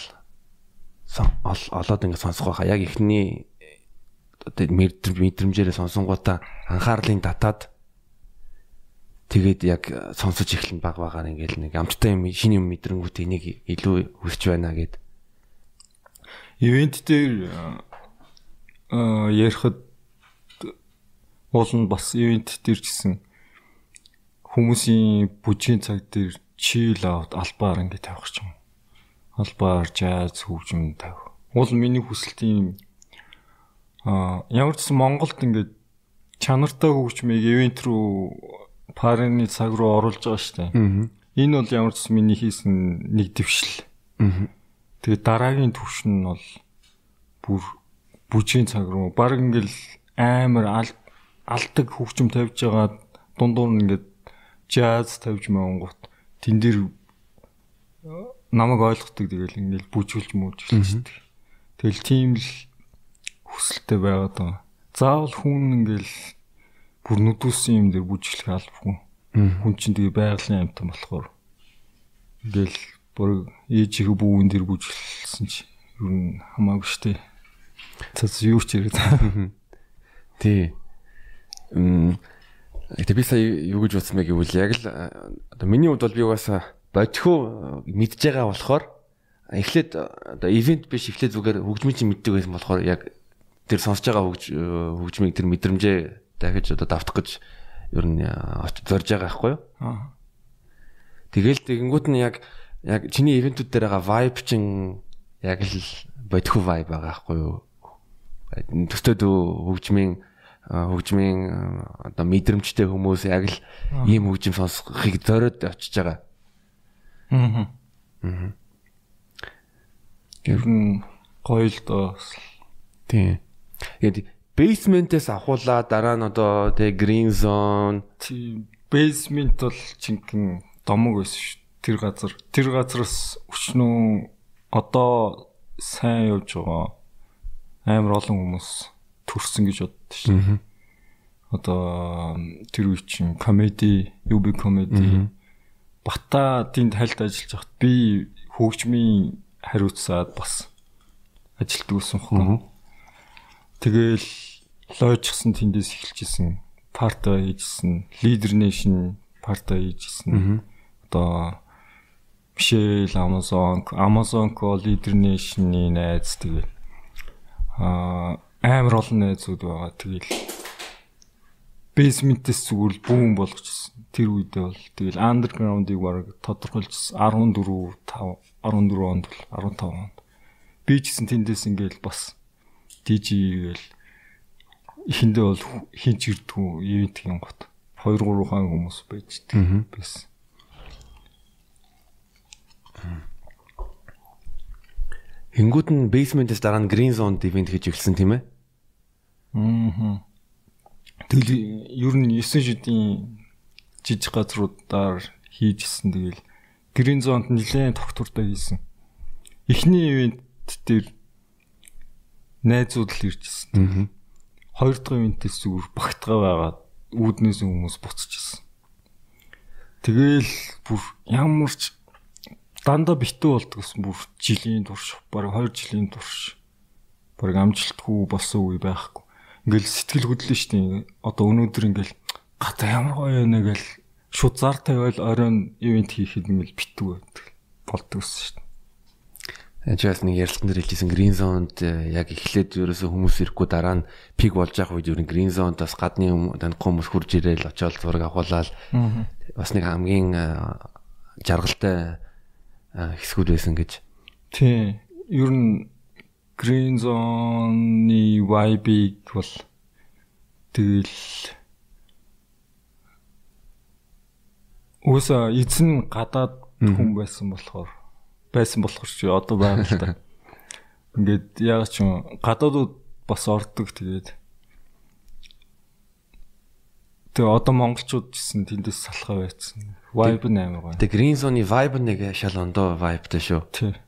олоод ингэ сонсох байхаа. Яг эхний мэдрэмжээрээ сонсонгуудаа анхаарлын татаад тэгээд яг сонсож эхлэн баг багаар ингээл нэг амттай юм шинэ юм мэдрэнгүүт энийг илүү хүсэж байна гэд. Ивент дээр ярихад уул нь бас ивент дээр гэсэн хүмүүсийн бүжгийн цаг дээр chill out албаар ингэ тавих ч юм. Албаар jazz хөгжим тавих. Уул миний хүсэл тийм а ямар ч Монголд ингээд чанартай хөгжмийг ивент руу парны цаг руу оруулж байгаа шүү дээ. Энэ бол ямар ч миний хийсэн нэг дэвшил. Тэгээ дараагийн төвшин нь бол бүр бүжгийн цаг руу баг ингээл амар алдаг хөгжим тавьж байгаа дундуур нь ингээд jazz тавьж мангут тэн дээр намайг ойлгохдаг тэгэл ингээл бүжгэлж мүүжгэлж. Тэгэл тийм л хүсэлтэй байгаад байгаа. Заавал хүн ингээл бүр нүдүүлсэн юм дээр бүжиглэх албагүй. Хүн чинь тэгээ байгалийн амтан болохоор ингээл бүр ээжийнхээ бүүн дээр бүжиглсэн чи нь хамаагүй штэ. Цэц юу ч ирээд. Тий. Тэгээ би сая юу гэж бодсон бэ гэвэл яг л одоо миний хувьд бол би угаасаа бодхоо мэдж байгаа болохоор эхлээд одоо ивент биш эхлээд зүгээр хөгжмийн чинь мэддэг байсан болохоор яг тэр сонсож байгаа хөгж хөгжмийг тэр мэдрэмжээ дахиж одоо давтах гэж ер нь зорж байгаа байхгүй юу? Аа. Тэгэл тэгэнгүүт нь яг яг чиний ивентүүд дээр байгаа vibe чин яг л бодих vibe байгаа байхгүй юу? Төстөд хөгжмийн хөгжмийн одоо мэдрэмжтэй хүмүүс яг л ийм хөгжим сонсохыг зориод очиж байгаа. Аа. Аа. Ер нь гоё л доо. Тийм. Тэгээд basement-ээс авахуулаа дараа нь одоо тэг green zone тийм basement бол чинхэн домог байсан шүү. Тэр газар тэр газараас өчнөө одоо сайн явж байгаа амар олон хүмүүс төрсөн гэж боддоо шүү. Одоо тэр үе чинь комеди, UB комеди Бата тэнд хальт ажиллаж хахад би хөгжмийн хариуцаад бас ажилт үүсэн хөө. Тэгэл лойчсон тэндээс эхэлчихсэн. Парта хийжсэн, лидер нэшн парта хийжсэн. Одоо Мишель Amazon, Amazon ко лидер нэшний найз тэгэл аа амар олон найзууд байгаа. Тэгэл basement-с зүгээр бүүн болгочихсон. Тэр үедээ бол тэгэл underground-ыг баг тодорхойлжсэн 14 5 14 онд бол 15 онд. Би ч гэсэн тэндээс ингээл бас DJ гээл эхэндээ бол хин ч ирдгүү ивент гин гот 2 3 хаан хүмүүс байждаг байсан. Хингүүд нь basement-с дараа нь green zone ивент хийж эхэлсэн тийм ээ? Аа. Тэгэл ер нь 9 шидийн жижиг газруудаар хийжсэн тэгэл green zone-д нэлээд тогтвортой хийсэн. Эхний ивент дээр найзууд л иржсэн. Аа. Хоёр дахь ивентээс зүгээр багтгаа байгаад үүднээс хүмүүс буцчихсан. Тэгэл бүр ямар ч дандаа битүү болдог гэсэн бүр жилийн турш бараг 2 жилийн турш бараг амжилтгүй болсон үе байхгүй. Ингээл сэтгэл хөдлөн штий. Одоо өнөөдөр ингээл гата ямар гоё нэ гэл шууд зар тавиал оройн ивент хийхэд ингээл битүү байдаг. Болдог гэсэн штий. Ажаас нэг ярилцсан дээр хэлжсэн green zone-д яг эхлээд ерөөсө хүмүүс ирэхгүй дараа нь пик болж байгаа үед ерөн green zone-даас гадны танихгүй хүмүүс хурж ирээл очиод зураг авахуулаад бас нэг хамгийн жаргалтай хэсгүүд байсан гэж. Тий. Ер нь green zone-ы vibe-ийг бол тэгэл Үсэ эзэн гадаад хүн байсан болохоор байсан болохоор чи одоо байгаа л та. Ингээд яг ч гадаадууд бас ордог тэгээд. Тэгээ одоо монголчууд гэсэн тэндээс салхаа байцсан. Vibe нь амар гоё. Тэгээ Green Zone-ы vibe нэг шал ондоо vibeтэй шүү. Тий.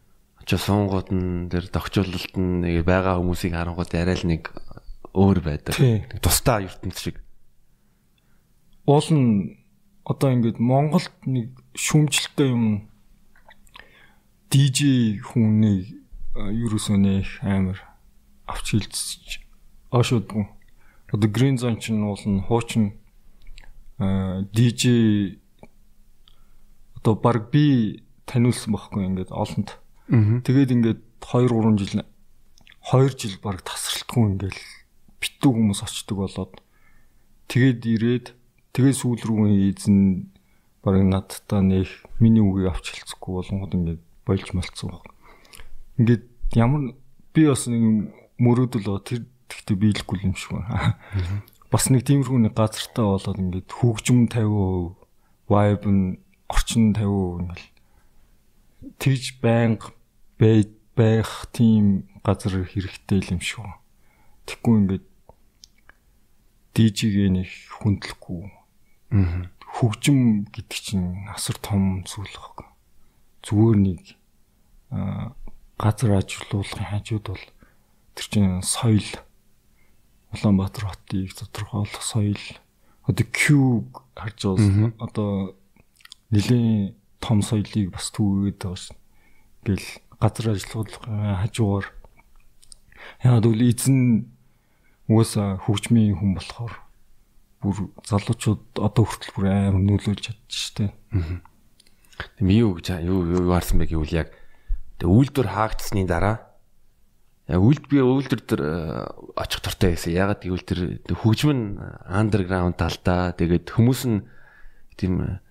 Очоо суунгууд нь тэр тохиолдолд нь нэг байгаа хүмүүсийг харангууд арай л нэг өөр байдаг. Тусдаа ертөнц шиг. Уул нь одоо ингээд Монголд нэг шүмжлэлтэй юм DJ хүнийг ерөөсөө нэх амар авч хилцэж оошууд. Одоо Green Zone ч нь уул нь хуучин DJ одоо баг би таниулсан байхгүй ингээд олонд. Тэгээд ингээд 2 3 жил 2 жил баг тасралтгүй ингээд битүү хүмүүс очдөг болоод тэгээд ирээд тэгээд сүүл рүү эзэн барыг надтай нэх миний үгийг авч хэлцэхгүй болонгод ингээд болж малцсан баг. Ингээд ямар би бас нэг мөрөөдөл байгаа тэр тэгтээ биелэхгүй юм шиг байна. Бас нэг тиймэрхүү нэг газартаа болоод ингээд хөгжим 50% vibe нь орчин 50% ингээл тэгж байнга байх тийм газар хэрэгтэй юм шиг байна. Тэгэхгүй ингээд DJ-г нэг хүндлэхгүй. Аа. Хөгжим гэдэг чинь асар том зүйл баг. Зүгээр нэг газар ажилуулгын хажууд бол тэр чинь соёл Улаанбаатар хотыг тодорхойлох соёл одоо Q харж байгаа одоо нэлийн том соёлыг бас түүгээд байгаа шин. Гэл газар ажилуулгын хажуугаар яагаад үл эзэн угаасаа хөгжмийн хүн болохоор бүр залуучууд одоо хүртэл бүр амар нөлөөлж чадчих штэ. Тэм юу гэж юу юу харсан бэ гэвэл яг үйлдвэр хаагдсны дараа яг үйлд би үйлдвэр дээр э, очих дуртай байсан. Ягаад гэвэл тэр хөгжим нь андерграунд талдаа тэгээд хүмүүс нь тийм э,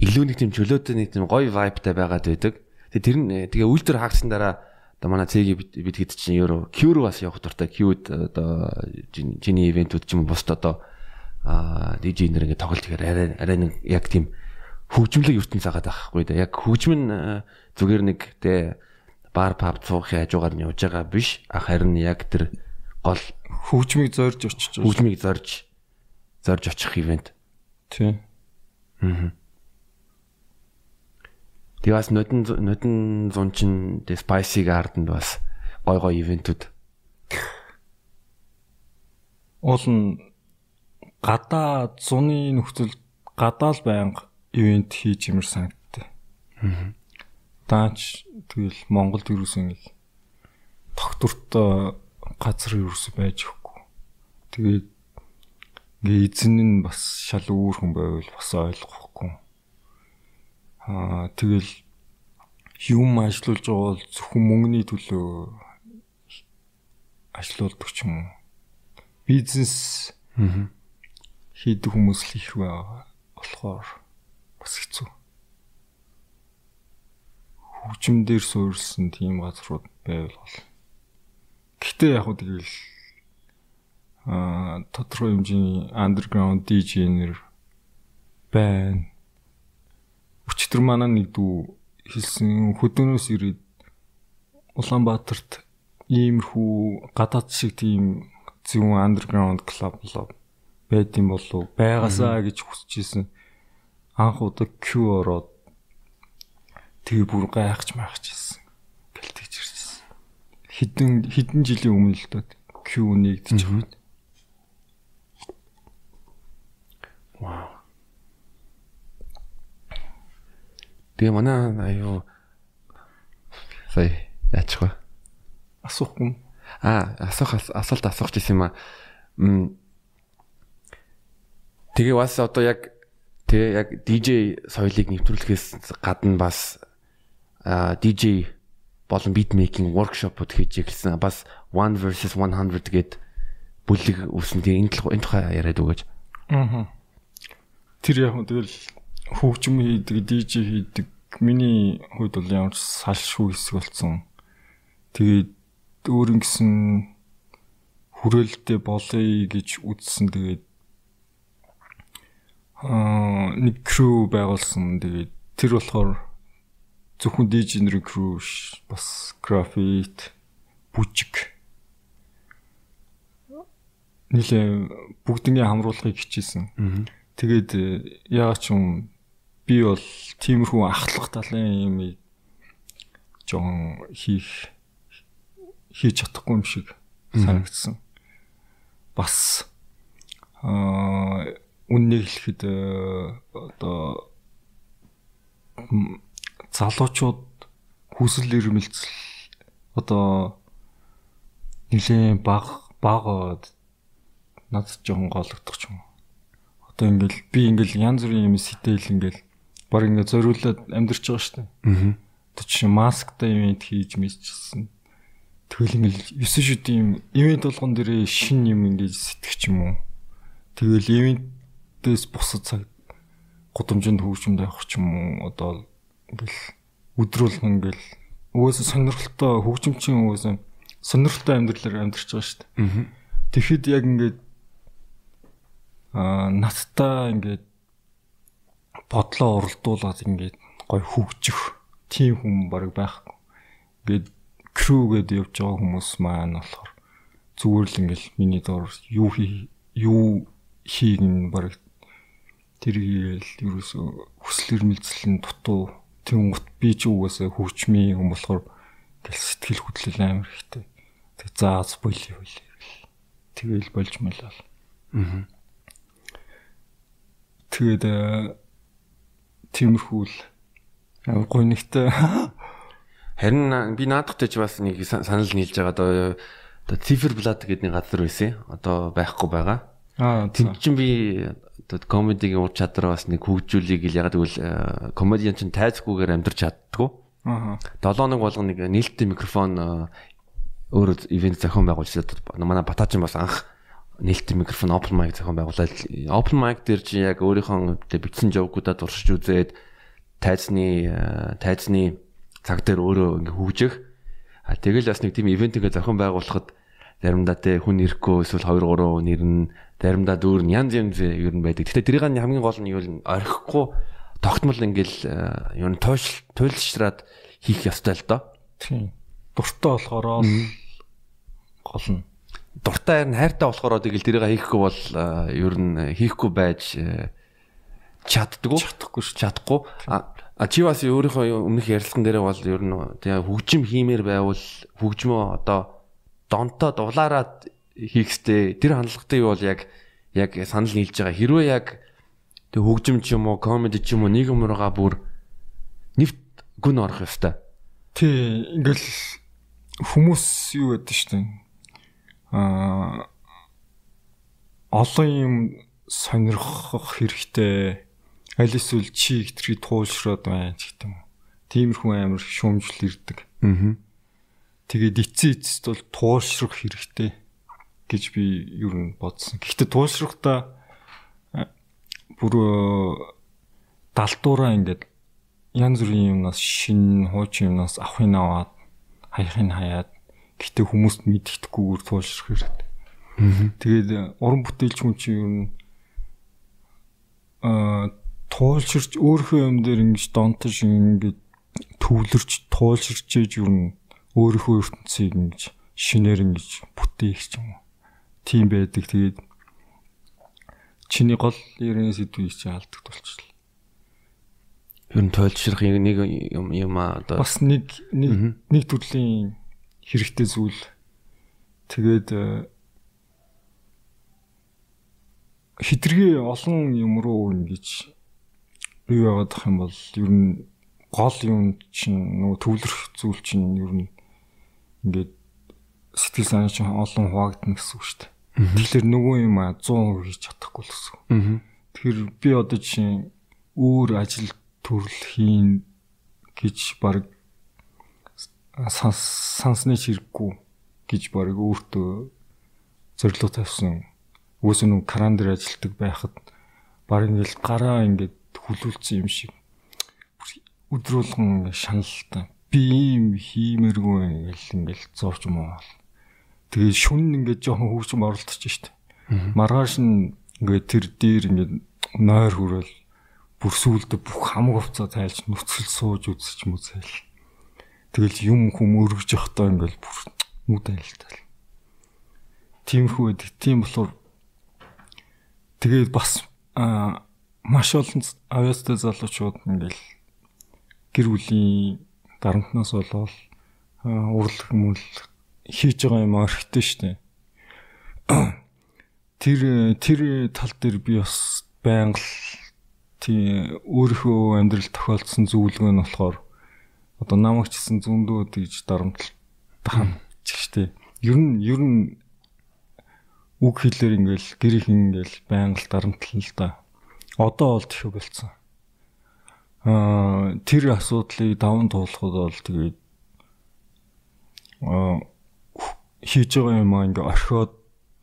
илүү нэг тийм чөлөөтэй нэг тийм гоё vibeтай байгаад байдаг. Тэгээд тэр нь тэгээ үйлдвэр хаагдсан дараа Одоо манай цэгийн бид хэд чинь евро Q-р бас явах дуртай. Q-д одоо чиний ивентүүд ч юм бусд одоо DJ нэр ингэ тоглож ихээр арай арай нэг яг тийм хөгжмөлөг ертөнц загаад байхгүй да. Яг хөгжим нь зүгээр нэг тэ бар паб цуухын хажуугаар нь явж байгаа биш. Харин яг тэр гол хөгжмийг зорж очиж хөгжмийг зорж зорж очих ивент. Тийм. Аа. Тэгээ бас нодон нодон зун чин тэ spicy garden бас гой гой ивентүүд. Уул нь гадаа зуны нөхцөл гадаа л байнга ивент хийж юмэр санагдтыг. Аа. Даач тэгэл Монголд юусэн нэг тогтвортой газар юусэн байж өгөхгүй. Тэгээд ингээ эзэн нь бас шал өөр хүн байвал бас ойлгохгүй. Аа тэгэл юм ажиллуулж байгаа бол зөвхөн мөнгөний төлөө ажиллаулдаг ч юм уу. Бизнес хийдэг хүмүүс л их байгаа болохоор бас хэцүү. Хөгжим дээр суурилсан тийм газрууд байвал бол. Гэхдээ яг хөө тэгэл аа тодорхой хэмжээний underground DJ-нэр байна өчтөр манай нэг дүү хэлсэн хөдөөнөөс ирээд Улаанбаатарт иймэрхүү гадаад шиг тийм зөвхөн underground club club байд юм болов байгаасаа гэж хүсэжсэн. Анх удаа Q ороод тэгээ бүр гайхаж майхажсэн. Гэлтэж ирсэн. Хідэн хідэн жилийн өмнө л доо Q нэгдэж байгаа. Тэгээ манай аюу сая яачих вэ? Асуухгүй. Аа, асуух асуулт асуух гэсэн юм аа. Тэгээ бас одоо яг тэгээ яг DJ соёлыг нэвтрүүлэхээс гадна бас аа DJ болон beat making workshop-ууд хийж эхэлсэн. Бас 1 versus 100 гээд бүлэг үүснэ. Тэгээ энэ энэ тухай яриад өгөөч. Аа. Тэр яг тэгэл хөгжим хийдэг, DJ хийдэг. Миний хувьд бол ямар ч салшгүй хэсэг болсон. Тэгээд өөр ингэсэн хүрээлэлтэй болъё гэж үзсэн. Тэгээд аа нэг crew байгуулсан. Тэгээд тэр болохоор зөвхөн нэр crew бас графит, бүжиг нилээ бүгднийг хамруулахыг хичээсэн. Тэгээд яагаад ч юм би бол тиймэрхүү ахлах талын юм жоон хийх хийж чадахгүй юм шиг санагдсан. Бас аа үннийг хэлэхэд одоо залуучууд хүсэл эрмэлзэл одоо нэлээд баг баг надад жоохон гологдох ч юм. Одоо ингээл би ингээл янз бүрийн юм сэтэл ингээл баг ингээ зориулаад амьдарч байгаа шүү дээ. Аа. Тэг чи масктай ивент хийж мэдчихсэн. Ингээл 9 шүд юм ивент болгон дээрээ шин юм ингээ сэтгэх юм уу. Тэгэл ивентээс бусад цаг гудамжинд хөгжимд явах ч юм уу одоо ингээл өдрүүлэн ингээл угаасаа сонирхолтой хөгжимчин угаасаа сонирхолтой амьдралаар амьдарч байгаа шүү дээ. Аа. Тэгэхэд яг ингээд аа надтай ингээд бодлоо уралдуулаад ингээд гой хөгжих тийм хүн баг байхгүй. Ингээд крүү гэдээ явж байгаа хүмүүс маань болохоор зүгээр л ингээд миний доор юу хий юу хийг нь баг тэргээл ерөөсө хүсэл эрмэлзэл нь дутуу тийм гут би ч угаасаа хөгжмийн хүн болохоор гэл сэтгэл хөдлөл амар ихтэй. Тэг зааз болио болио. Тэгэл болж мэлээ. Аа. Тэгээд э, тиймэрхүү л гоё нэгтэй. Харин би наадахтай ч бас нэг сан- санал нийлж байгаа одоо одоо циферблат гэдэг нэг газар байсан. Одоо байхгүй байгаа. Аа Тэнд чинь би одоо комедигийн ур чадвар бас нэг хөгжүүлийг л ягаад гэвэл комедиан чинь тайзгүйгээр амьдрч чаддгүй. Аа. 7 хоног болгоно нэг нээлттэй микрофон өөрөө ивент зохион байгуулж манай батачин бас анх нээлттэй микрофон open mic зохион байгуулаад open mic дээр чи яг өөрийнхөө бичсэн жовгуудаа туршиж үзээд тайзны э, тайзны цаг дээр өөрөө ингээ хөгжих а тэгэл бас нэг тийм ивент ингээ зохион байгуулахад заримдаа те хүн ирэхгүй эсвэл 2 3 хүн ирнэ заримдаа дүүр нь янз янз ер нь байдаг. Гэтэ тэрийг нь хамгийн гол нь юу вэ? Орхихгүй тогтмол ингээл э, юу н тойш туйлшраад хийх ёстой л доо. Тийм. Дуртай болохоор гол нь. Дуртай харин хайртай болохоор тэгэл тэрийг хийхгүй бол ер нь хийхгүй байж э, чаддгүй. Чадахгүй шүү. чадахгүй. А чи бас өөрийнхөө өмнөх ярилцсан дээрээ бол ер нь тэгээ хөгжим хиймээр байвал хөгжмөө одоо донтоо дулаараад хийхстэй тэр хандлагатай бол яг яг санал нийлж байгаа. Хэрвээ яг тэг хөгжим ч юм уу, комеди ч юм уу нийгэм руугаа бүр нэвт гүн орох ёстой. Тий, ингээл хүмүүс юу гэдэг штеп. Аа олон юм сонирхох хэрэгтэй. Аль эсвэл чи хитрхи туулшраад байна ч гэдэг юм. Тиймэрхүү амар шүүмжил ирдэг. Аа. Тэгээд эцсийн эцэст бол туулшрах хэрэгтэй гэж би юу н бодсон. Гэхдээ туулшрахтаа а, бүр э, далдуураа ингээд янз бүрийн юмнаас шин хуучин юмнаас авахын аваад хаяхын хаяад гэтээ хүмүүст мэддэхгүйгээр туулшрах хэрэгтэй. Тэгээд э, уран бүтээлч хүн чинь юу н а туулширч өөрийнхөө юм дээр ингэж донтож ингэж төвлөрч туулширч ээж юу н өөрийнхөө ертөнцийг ингэж шинээр ингэж бүтээх ч юм уу. Тийм байдаг. Тэгээд чиний гол ярины сэдвийг чи алдагд болчихлоо. Ер нь тойлшрах нэг юм юм аа одоо Бас нэг нэг нэг төрлийн хэрэгтэй зүйл. Тэгээд э, хитрхи олон юм руу ингэж бий байгаад ах юм бол ер нь гол юм чинь нөгөө төвлөрөх зүйл чинь ер нь ингээд сэтгэл санаа чинь олон хуваагдана гэсэн үг шүү дээ. Тэгэхээр нөгөө юм а 100% хийж чадахгүй л гэсэн. үг. Тэгэхээр би одоо чинь өөр ажил төрөл хийн гэж баг сансны чирэггүй гэж баг өөртөө зорилго тавьсан. Үгүйс нүг кран дээр ажилтдаг байхад баг ингээл гараа ингээд хүлүүлсэн юм шиг өдрүүлгэн шаналтай. Би ийм хиймэргүй ингээл ингээл зовж муу. Тэгээд шүн ингээд жоохон хөвчм оролдож штт. Маргааш нь ингээд тэр дээр ингээд нойр хүрэл бүр сүулдэ бүх хамаг хувцас тайлж нүцгэл сууж үзэж мүзэл. Тэгэл юм хүм өргөж явахдаа ингээл бүр нүд айлтал. Тиймэрхүү байдаг. Тийм болохоор тэгээд бас аа маш олон авьяастай залуучууд ингээл гэр бүлийн дарамтнаас болоод урлаг мүрлэг хийж байгаа юм орхитой штэ. Тэр тэр тал дээр би бас байнга тий өөрийнхөө амьдрал тохиолдсон зүйлгүй нь болохоор одоо намайг ч гэсэн зөндөө тэгж дарамтлалтай хамж штэ. Ер нь ер нь үг хэлээр ингээл гэр их ингээл байнга дарамтлал л да. Одоо бол тэхэ болцсон. Аа тэр асуудлыг даван туулахад бол тэгээд аа хийж байгаа юм аа ингээ орхиод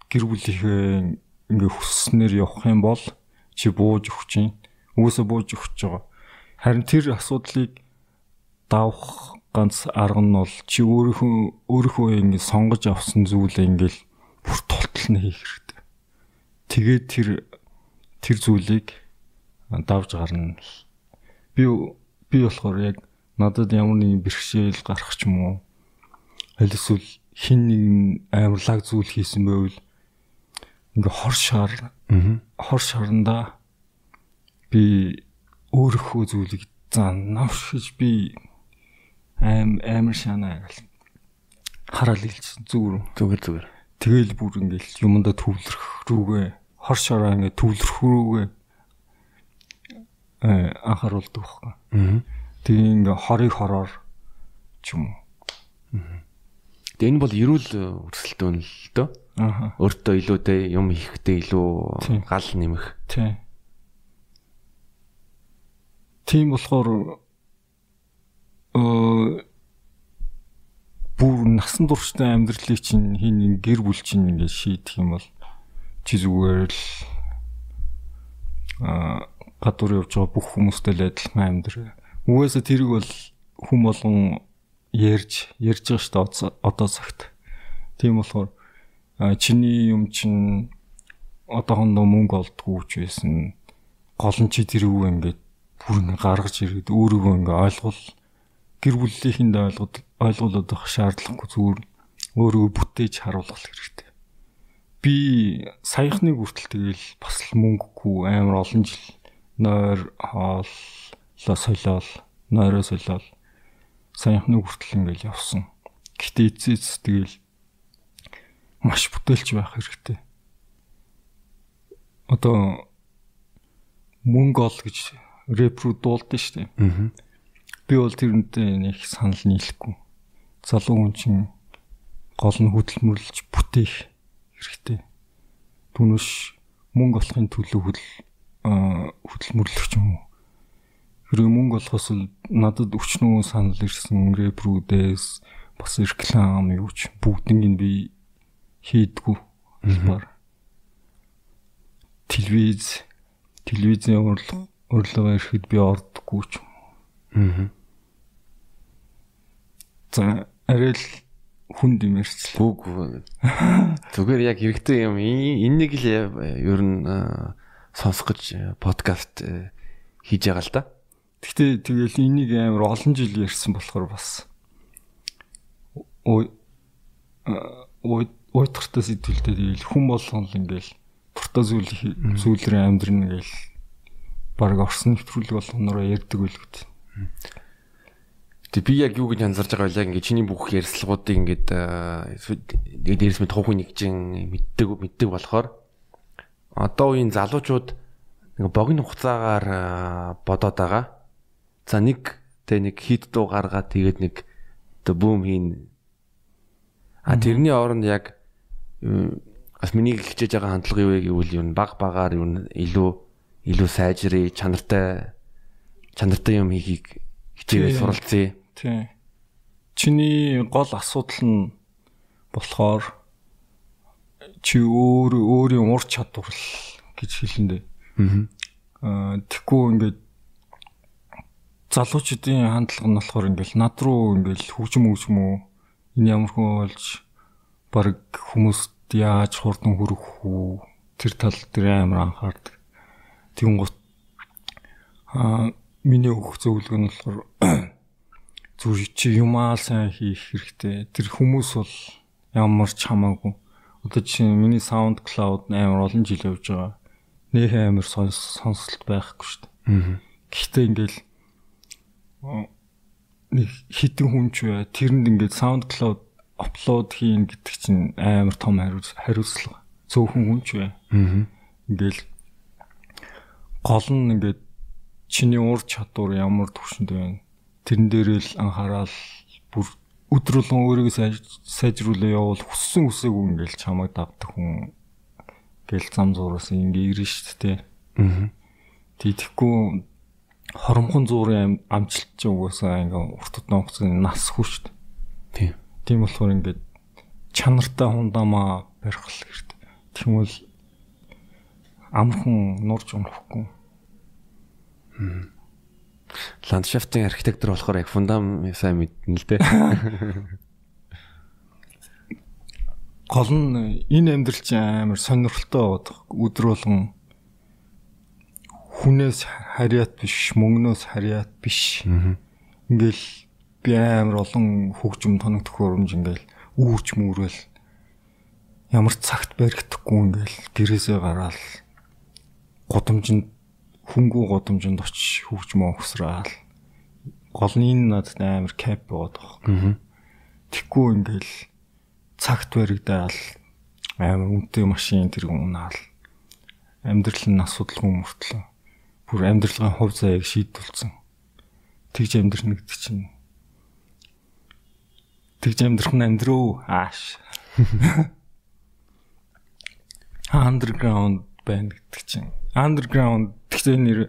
гэр бүлийнхээ ингээ хүсснээр явах юм бол чи бууж өгч чинь Угсаа бууж өгч байгаа. Харин тэр асуудлыг давах ганц арга нь бол чи өөрийнхөө өөрийнхөө ингэ сонгож авсан зүйлээ ингээл бүр тултал нь хийх хэрэгтэй. Тэгээд тэр тэр зүйлийг давж гарна. Би би болохоор яг надад ямар нэгэн бэрхшээл гарах ч юм уу аль эсвэл хин нэг амар лаг зүйл хийсэн байвал ингээ хор шар хор шаранда би өөрийнхөө зүйлийг за навшиж би аим амар шанаа гэл хараал хэлсэн зүгээр зүгээр зүгээр тэгэл бүр ингээл юмдаа төвлөрөх рүүгээ хор шараа ингээ төвлөрөх рүүгээ э анхааруулдаг байхгүй. Тэгээ ингээ хорыг хороор ч юм уу. Тэгээ энэ бол эрүүл өрсөлдөөн л дөө. Аха. Өөртөө илүүтэй юм хийхдээ илүү гал нэмэх. Тий. Тийм болохоор бүр насан турштай амьдралыг чинь хин гэр бүл чинь ингээд шийдэх юм бол чи зүгээр л а гадуур явж байгаа бүх хүмүүстэй л адилхан амьдрал. Угаасаа тэрийг бол хүм болгон ярьж ярьж байгаа шүү дээ одоо цагт. Тийм болохоор чиний юм чин одоохондоо мөнгө олдгүй ч байсан гол нь чи тэрүүг ингээд бүр ингээ гаргаж ирээд өөрийгөө ингээ ойлгол гэр бүлийнхэнд ойлгоод ойлгуулад авах шаардлагагүй зүгээр өөрийгөө бүтээж харуулах хэрэгтэй. Би саяхны хүртэл тэгэл бас л мөнгөгүй амар олон жил нойр хооллоо солиол нойроо солиол саяхны хүртэл ингээл явсан. Гэтэ эцэс тэгэл маш бүтээлч байх хэрэгтэй. Одоо мөнгө ол гэж рэп рүү дуулдаг шүү дээ. Аа. Би бол тэрнтэй нэг санал нийлэхгүй. Залуу хүн чинь гол нь хөдөлмөрлөж бүтээх хэрэгтэй. Түүнээс мөнгө олохын төлөө хөдөл хөдөлмөрлөх юм уу? Хэрэг мөнгө олохоос л надад өчнөө санал ирсэн рэп рүүдээс бас реклам юу ч бүгднийг би хийдгүү албаар телевиз телевизийн урлагаа урлагаа ирэхэд би ордоггүй ч юм. Аа. За арай л хүн димэрч. Гүг зүгээр яг хэрэгтэй юм. Энийг л ер нь сонсох гэж подкаст хийж байгаа л да. Гэхдээ тэгэл энийг амар олон жил ярьсан болохоор бас уйтгартай сэтгэлтэй тэгэл хүн болгон л ингээл туртаа зүйл зүйлрээ амьдрна гээл баг орсон нэвтрүүлэг болгонороо ярьдаг байлгүй. Гэтэ би яг юу гэж анзарч байгаа вэ? Ингээ чиний бүх ярьцлагуудыг ингээд дээрс мэд тухайн нэгжин мэддэг мэддэг болохоор одоо үеийн залуучууд ингээ богино хугацаагаар бодоод байгаа. За нэг тэ нэг хит дуу гаргаад тэгээд нэг оо бүүм хийн. А тэрний оронд яг бас миний хичээж байгаа хандлага юу вэ гэвэл юу баг багаар юу илүү илүү сайжрыг чанартай чанартай юм хийхийг хичээгээ суралцъя. Тий. Чиний гол асуудал нь болохоор чи өөр өөрийн ур чадвар л гэж хэлэндээ. Аа тэггүй ингээд залуучуудын хандлага нь болохоор ингээд над руу ингээд хөгжим хөгжим үү энэ ямар хүн болж баг хүмүүст яаж хурдан хүрэх үү тэр тал дээр амар анхаардаг. Тэнгуут аа миний өгөх зөвлөгөө нь болохоор зүр чи юмаа сайн хийх хэрэгтэй. Тэр хүмүүс бол ямар ч хамаагүй. Одоо чи миний SoundCloud амар олон жил явж байгаа. Нөх амар сонсолт байхгүй шүү дээ. Гэхдээ ингээл нэг хитэн хүн ч бай. Тэрэнд ингээд SoundCloud апплод хийн гэдэг чинь амар том хариуцлага. Цөөхөн хүн ч бай. Ингээл гол нь ингээд чиний ур чадвар ямар төвшөнд байна. Тэрэн дээрээ л анхаарал бүр өдрөлгөн өөрийгөө сайжруулах явал хүссэн үсээгүй ингээл чамайг давдаг хүн гэл зам зуураас ингээ ирнэ шүү дээ. Аа. Тийхгүй хоромхон зуурын амжилт ч угаасаа ингээ урт удаан хугацааны нас дээ. Тийм. Тийм болохоор ингээд чанартай хундамаа барих хэрэгтэй. Тэгмэл амархан нурж унахгүй. Ландшафтын архитектор болохоор яг фундам сайн мэднэ л дээ. Гол нь энэ амьдрал чинь амар сонирхолтой байгаад өдөр болгон хүнээс харьяат биш, мөнгнөөс харьяат биш. Ингээл би амар олон хөгжим тоног төхөөрөмж ингээл үүрч мүүрэл ямар цагт баригдахгүй ингээл гэрээсээ гараал. Годомжинд хөнгүү годомжинд очиж хөгжмөө өгсраал гол нь энэ надад амар кап байгаад байгаа. Тэггүй ингээл цагт баригдаал амар үнэтэй машин тэр унаал амьдрал нь асуудалгүй мөртлөө бүр амьдралын хувь заяаг шийдүүлсэн. Тэгж амьдрах гэдэг чинь тэгж амьдрах нь амьдруу ааш. Underground байна гэдэг чинь. Underground гэхдээ нэр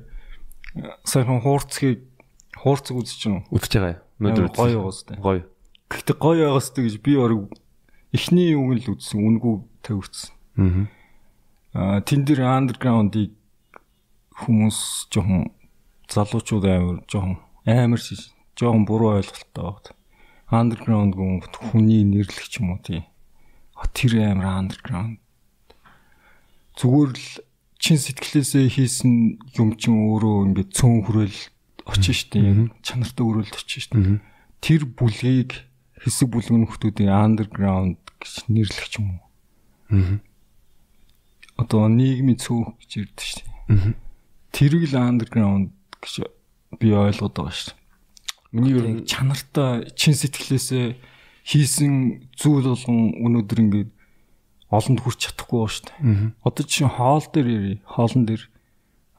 сайхан хуурцгийг хуурцэг үзэж чинь үзэж байгаа юм. Өнөөдөр гоё тээ. Гоё. Гэхдээ гоё байгаас тээ гэж би орог эхний үг л үзсэн үнгүү тавьчихсан. Аа тэн дээр underground-ыг хүмүүс жоохон залуучууд амар жоохон амар шиш жоохон буруу ойлголттой байна. Underground гүн хүний нэрлэх юм уу тий. Тэр амар underground зүгээр л чин сэтгэлээсээ хийсэн юм чин өөрөө ингээд цөөн хүрэл очиж штэ яг чанартай өрөөлд очиж штэ. Тэр бүлгийг хэсэг бүлгэн хүмүүсийн underground гэж нэрлэх ч юм уу. Аа. Одоо нийгмийн цөөх гэж штэ. Аа. Тэрийг л underground гэж би ойлгоод байгаа штэ. Миний ер нь чанартай чин сэтгэлээсээ хийсэн зүйл болгон өнөөдөр ингээд олонд хүрч чадахгүй шүү дээ. Одоо чинь хоол дээр яри, хоолн дээр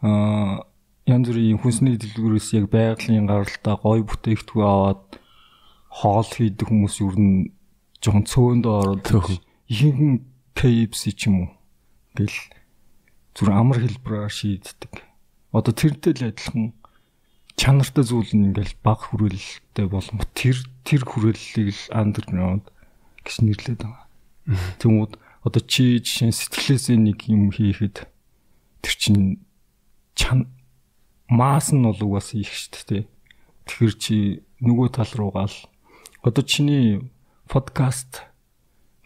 аа янз бүрийн хүнсний дэлгүүрээс яг байгалийн гаралтай гой бүтээгдэхүүн аваад хоол хийдэг хүмүүс ер нь жоохон цөөнд ороод ихэнх KFC ч юм уу гэл зүр амар хэлбэрээр шийддэг. Одоо тэрнтэй л адилхан чанартай зүйл нь ингээл баг хүрээлэлтэй болон тэр тэр хүрээллийг л underground гэж нэрлэдэг байгаа. Одоо чи жишээ сэтгэлээсээ нэг юм хийхэд тэр чин чан маас нь бол угаас их шүү дээ. Тэгэхээр чи нөгөө тал руугаа л одоо чиний подкаст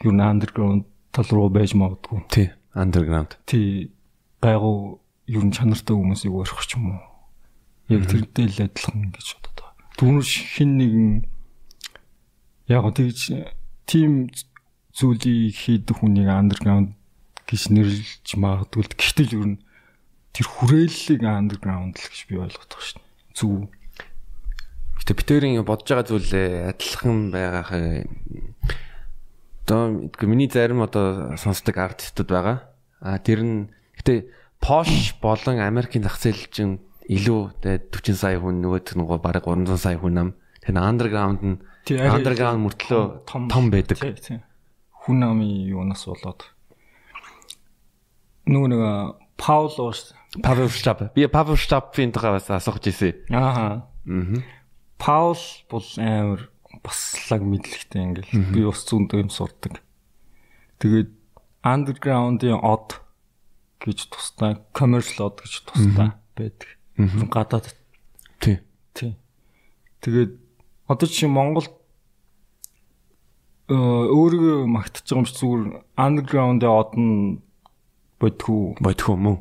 юу н underground тал руу байж магадгүй. Тий, underground. Тий, гайгуу юу н чанартай хүмүүсийг өрөх ч юм уу. Яг тэрнтэй л адилхан гэж бодод. Түүнэр хин нэгэн яг тэгж тим зүйлийг хийдэг хүнийг underground гэж нэрлэж магадгүй. Гэхдээ ер нь тэр хүрээллийг underground л гэж би ойлгоод байгаа шин. Зүг. Гэтэ битэрийн бодож байгаа зүйлээ адилхан байгаа хаа. Одоо миний зарим одоо сонсдог артистууд байгаа. А тэр нь гэтэ Posh болон Америкийн зах зээл чинь илүү 40 сая хүн нөгөөт нь бараг 300 сая хүн ам. Тэр underground нь underground мөртлөө том байдаг. Тийм хүн намын юунаас болоод нөгөө нэг Паул ууш Павел Штаб. Би Павел Штабын тухай бас асууж ирсэн. Аа. Аа. Паул бол амар баслаг мэдлэгтэй ингээл би ус зүүндөө юм сурдаг. Тэгээд underground-ийн од гэж тусдаа commercial од гэж тусдаа байдаг. Гадаад. Тий. Тий. Тэгээд одоо чи Монголд өөрийгөө магтаж байгаа юм чи зүгээр underground-д одно бодхоо бодхоо мөн.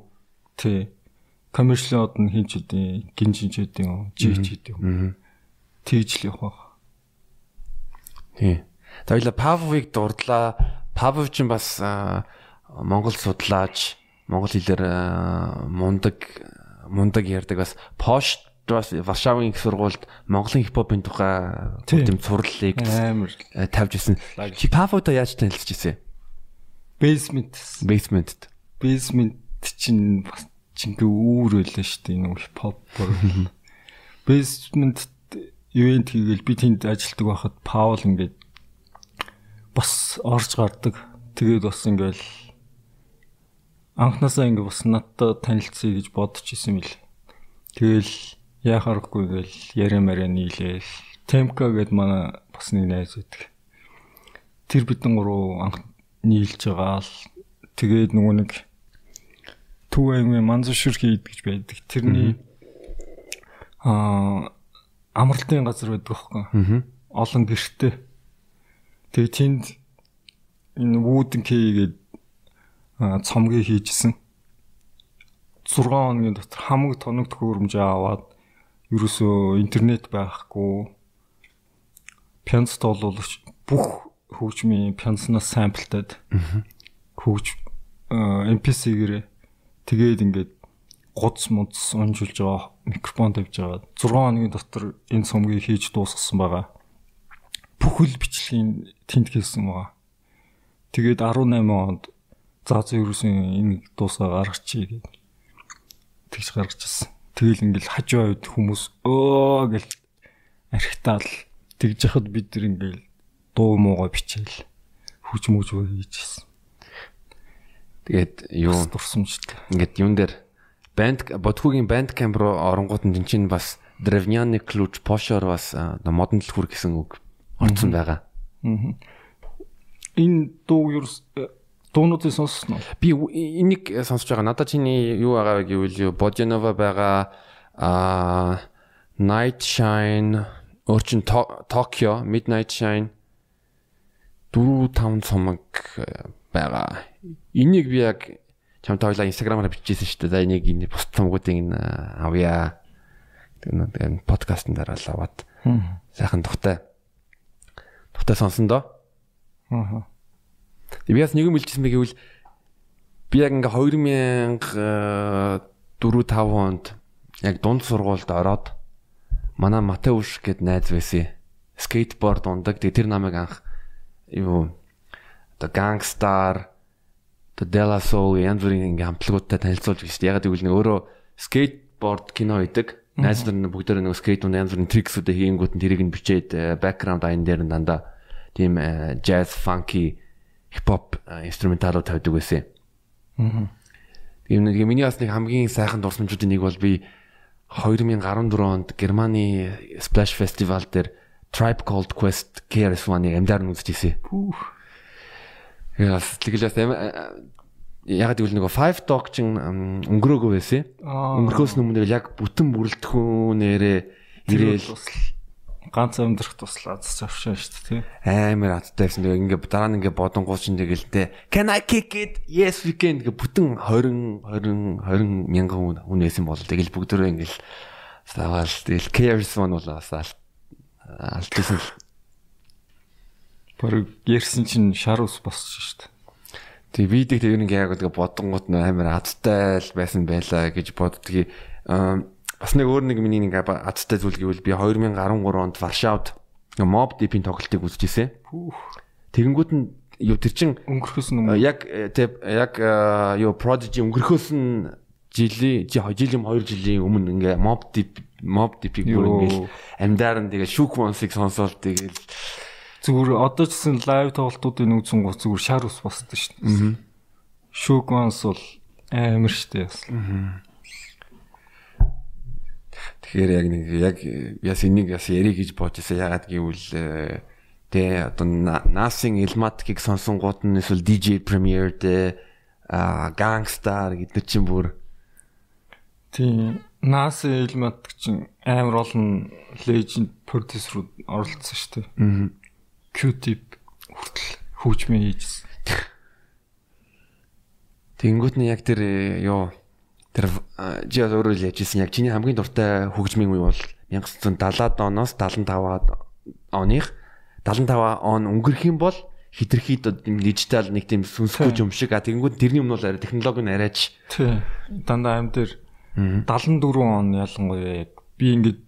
Тий. Commercial одно хийж үдээ, гинж хийж үдээ, жич хийдэг. Тэгж л явах. Тий. Тэгвэл Павовыг дурдлаа. Павов ч бас Монгол судлаач, монгол хэлээр мундаг мундаг ярьдаг бас Пош бас Варшавын их сургуульд Монголын хипхопын тухай тийм сурлалыг амар э, тавьж. Чи Павода яаж танилцж ирсэн? Basement. Basement. Basement чинь бас чингээ үүр байлаа шүү дээ нэг хипхоп. Basement ивент хийгээл би тэнд ажилладаг байхад Паул ингээд бас орж гардаг. Тэгээд бас ингээл анхнаасаа ингээд бас надтай танилцъя гэж бодож исэн мэл. Тэгэл яхаарахгүй гээл яриа мараа нийлээл Темка гэд манай бас нэг найз байдаг. Тэр бидэн гурав анх нийлж байгаа л тэгээд нөгөө нэг Төв аймгийн манзушир хийд гэж байдаг. Тэрний аа амралтын газар байдаг. Аа. Олон гэртээ. Тэгээ тэнд энэ Wooden Key гээд аа, цомгийг хийжсэн. 6 хоногийн дотор хамаг тоног төхөөрөмж аваад ерөөсөө интернет байхгүй пянц тоолуулж бүх хөгжмийн пянцнаас самплтаад хөгж MPC-гэрээ тэгээд ингээд гудс мудс унжуулж байгаа микрофон тавьж байгаа 6 хоногийн дотор энэ цомгийг хийж дуусгасан байгаа. Бүхэл бичлэгийн тэнд хийсэн байгаа. Тэгээд 18 онд за за ерөөсөн энэ дуусгаа гаргачихъя гэж тэгж гаргаж ирсэн. Тэгэл ингээл хажуу хавьд хүмүүс өө гэл архитаал тэгж яхад бид нар ингээл дуу муугаа бичээл хүч мүж хийжсэн. Тэгээд юу дурсамжтай. ингээд юун дээр банд бодхуугийн банд камп руу оронгууд нь чинь бас Древняны ключ Пошор бас модон дэлгүүр гэсэн үг орцсон байгаа. Энэ дуу юу дуунуудыг сонссон уу? Би энийг сонсож байгаа. Надад чиний юу байгаа вэ гэвэл Bojanova байгаа а Night Shine Origin Tokyo Midnight Shine 4 5 цомог э, байгаа. Энийг би яг чамтай хоёлаа инстаграмаар бичижсэн шүү дээ. За энийг энэ бус цомгуудыг энэ авъя. Тэгээд подкастн дараа л аваад сайхан тухтай. Тухтай сонсон доо. Аа. Би бас нэг юм хэлчихсэн бэ гэвэл би яг ингээ 2004 5 онд яг дунд сургуульд ороод манай Матеуш гэд найз байсан. Скейтборд ундаг. Тэр намайг анх юу the Gangstar the Della Soul янз бүрийн ингээ хамтлагуудтай танилцуулж гэж. Яг гэвэл нэг өөрөө скейтборд кино хийдэг. Найз нар бүгдээр нэг скейтууд янз бүрийн триксүүдээ хийнгүүт нь тэрийг нь бичээд бэкграунд айн дээр нь дандаа тийм jazz funky хипхоп инструменталууд тавьдаг байсан. Аа. Тийм нэг миний бас нэг хамгийн сайхан дурсамжуудын нэг бол би 2014 онд Германы Splash Festival дээр Tribe Called Quest KRS-One-ыг амдаар нь үзчихсэн. Пүүх. Бас тэгэлээс ягаад гэвэл нөгөө Five Dog чин өнгөрөөгөө байсан. Өнгөрөхөөс өмнө яг бүтэн бүрэлдэхүүнээрээ ирээл ганц амьдрах туслаад завшаа шүү дээ тий. амар аттай гэсэн. Тэгээ ингээ дараа нь ингээ бодонгууд чинь тэгэл тэ Can I kick it? Yes we can гэ бүтэн 20 20 20 мянган хүн хүн байсан бол тэгэл бүгдөө ингээл савал тэгэл KRS-One бол бас алт алтсан л Бараг ярьсан чинь шар ус босч шүү дээ. Тэг видео тэр ингээ яг тэгээ бодонгууд нь амар адтай л байсан байлаа гэж боддгийг аа, бас нэг өөр нэг миний нэг адтай зүйл гэвэл би 2013 онд Варшавд Mob Deep-ийн тоглолтыг үзчихсэн. Тэгэнгүүт нь юу тэр чин Өнгөрөхөөс өмнө яг яг юу Prodigy өнгөрөхөөс нь жилийн жи- жилийн 2 жилийн өмнө ингээ Mob Deep Mob Deep-ийг бүр Йоо. ингээ амдаар нь тэгээ Shook Ones-ыг сонсоод тэгэл зүгээр одоо ч гэсэн лайв тоглолтуудын үзэн гоо зүгээр шар ус босдоо шүү дээ. Шүүг манс бол амар шүү дээ. Тэгэхээр яг нэг яг э, яс энийг яс ярих гэж бодож байсан. Ягаад гэвэл э, тэ одоо На- Nas-ын Ilmatic-ийг сонсонгууд нь эсвэл DJ Premier тэ а Gangstar гэдэг чинь бүр Тийм. Нас Элмат чинь амар олон legend producer-ууд оролцсон шүү дээ. Q-tip хүртэл хөгжмөө хийжсэн. Тэнгүүт нь яг тэр э, юу тэр чи бас өөрөө л яжсэн яг чиний хамгийн дуртай хөгжмийн үе бол 1970-аад оноос 75-аад оных 75 он өнгөрөх юм бол хитрхий тийм дижитал нэг тийм сүнсгүй юм шиг а тэнгүүт тэрний өмнө бол арай технологи нь арайч Тий. Дандаа аим дээр 74 он ялангуяа яг би ингээд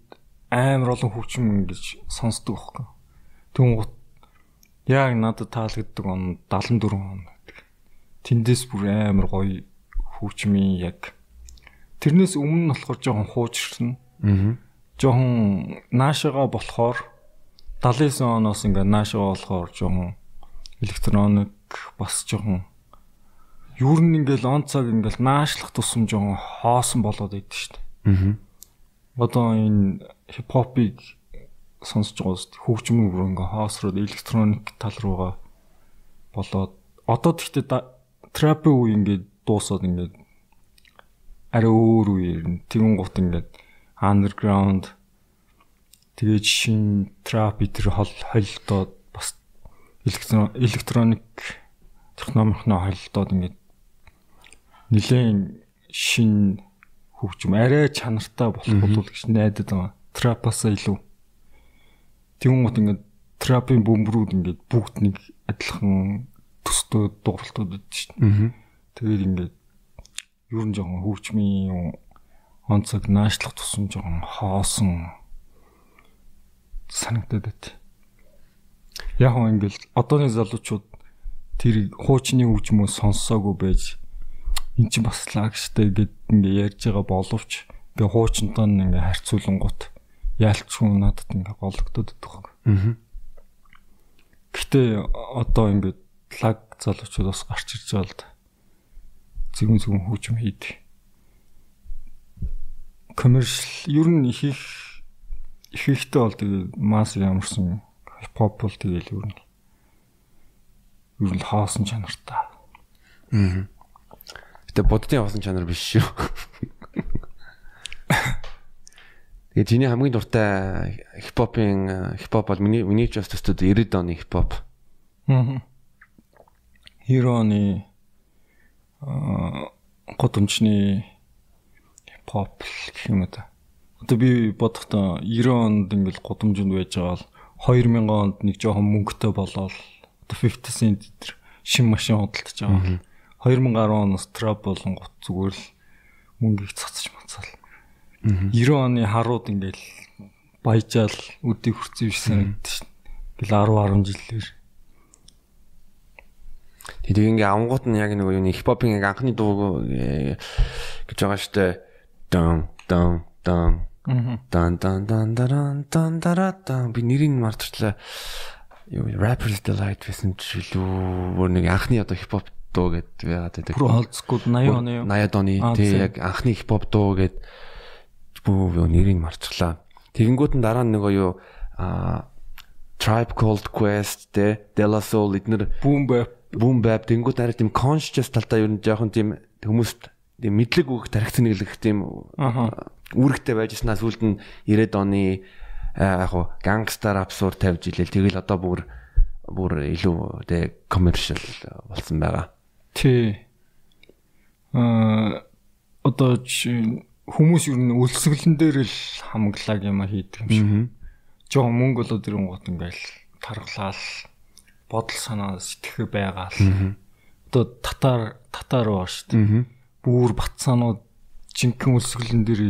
амар олон хөгжим ингэж сонсдог байхгүй. Тэнгуут яг надад таалагддаг он 74 он гэдэг. Тэндээс бүр амар гоё хөгжмийн яг тэрнээс өмнө нь болохоор жоохон хуучирсан. Аа. Жоохон наашаага болохоор 79 оноос ингээд наашаага болохоор жоохон электроник бас жоохон Юу н ингээл он цаг ингээл наашлах тусам жоохон хоосон болоод идэв шүү дээ. Аа. Одоо энэ хипхопыг сонсож байгаа дээ. Хөгжмөн бүр ингээ хоосроод электроник тал руугаа болоод одоо тэгтээ трапын үе ингээд дуусаад ингээд арай өөр үе ирнэ. Тэгэн гут ингээд underground тэгээд шин trap тэр хол холилдоод бас электроник техномихно холилдоод ингээд нэлээд шин хөгжим арай чанартай болох болов гэж найдаад байгаа. Trap-аас илүү. Тэгүнгот ингээд трапын бөмбөрүүд ингээд бүгд нэг адилхан төстэй дууралтууд дээ. Тэгээд ингээд ер нь жоохон хөгжмийн онцог наашлах тусам жоохон хоосон санагдаад байт. Яг нь ингээл одооны залуучууд тэр хуучны хөгжмөө сонссоогүй байж эн чинь бас лагштай гэд ингээ ярьж байгаа боловч ингээ хуучнтай ингээ харьцуулангууд яалчгүй надад ингээ гологдод байгаа. Аа. Гэтэ одоо ингээ лаг залуучууд бас гарч ирж байгаа л да. Зэгүн зэгүн хөгжим хийдэг. Commercial ер нь их их их ихтэй бол тэгээ масс ямарсан хипхоп бол тэгээл ер нь ер нь хаасан чанартай. Аа. Гэтэ боддын хоосон чанар биш шүү. Тэгээ чиний хамгийн дуртай хипхопын хипхоп бол миний миний ч бас төстөд 90 оны хипхоп. Аа. Хироны годомчны хипхоп гэх юм да. Одоо би бодохдоо 90 онд ингээл годомжинд байж байгаа бол 2000 онд нэг жоохон мөнгөтэй болоод одоо 50 cent тэр шин машин худалдаж байгаа. 2010 оноос трап болон гут зүгээр л мөнгөийг цацж мацаал. 90 оны харууд ингээл баяжаал үдийг хүрсэн биш санагдаж шин. Гэл 10 10 жилээр. Тэгээд ингээ авангууд нь яг нэг юу хипхопын яг анхны дуу гэж байгаа штэ. Дан дан дан дан дан дан дан дан дан би нэрийг мартчихлаа. Юу Rapper's Delight гэсэн ч илүү бүр нэг анхны одоо хипхоп дуу гэдэг яагаад гэдэг. Бүр олдскул 80 оны. 80 оны тий яг анхны хипхоп дуу гэдэг бүү нэрийг марцглаа. Тэгэнгүүт нь дараа нөгөө юу а Tribe Called Quest те De La Soul эднэр Boom Bap Boom Bap тэнгүүт арай тийм conscious талдаа ер нь жоохон тийм хүмүүст тийм мэдлэг өгөх тархиц нэглэх тийм үүрэгтэй байжснаа сүлд нь 90 оны яг хуу гангстер абсурд тавьж илээл тэгэл одоо бүр бүр илүү тэ commercial болсон байгаа. Тий. Аа одоо хүмүүс ер нь өлсгөлн дээр л хамглаг юм хийдэг юм шиг. Жоо мөнгө болоод ирэнгуут ингээл тархлаал бодол санаа сэтгэх байгаал. Одоо татар татар баа шүү дээ. Бүүр батсаанууд жинхэнэ өлсгөлн дээр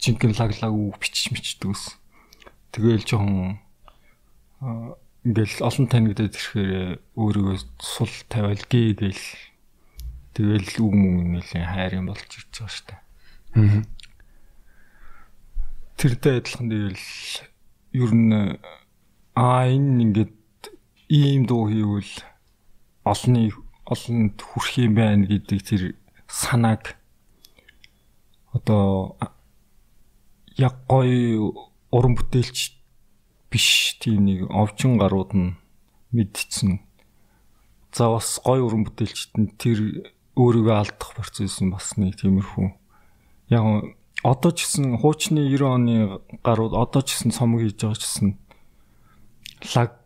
жинхэнэ лаглаг үг бичиж мичдэг ус. Тэгээл жоохон ингээл олон танигдаад ирэхээр өөрийгөө сул тавиал гээ гээл тэгэл үг мөн нэлээ хайр юм болж ирж байгаа штэ. Аа. Тэртэй адилхан тэгэл ер нь аа энэ ингээд ийм дуу хийвэл олонний олонд хүрх юм байна гэдэг тэр санааг одоо яг гоё уран бүтээлч биш тийм нэг овчин гарууд нь мэдчихсэн. За бас гой уран бүтээлчт нь тэр өөрийгөө алдах процесс нь бас нэг тиймэрхүү. Яг одоо ч гэсэн хуучны 90 оны гарууд одоо ч гэсэн цомог хийж байгаа ч гэсэн лаг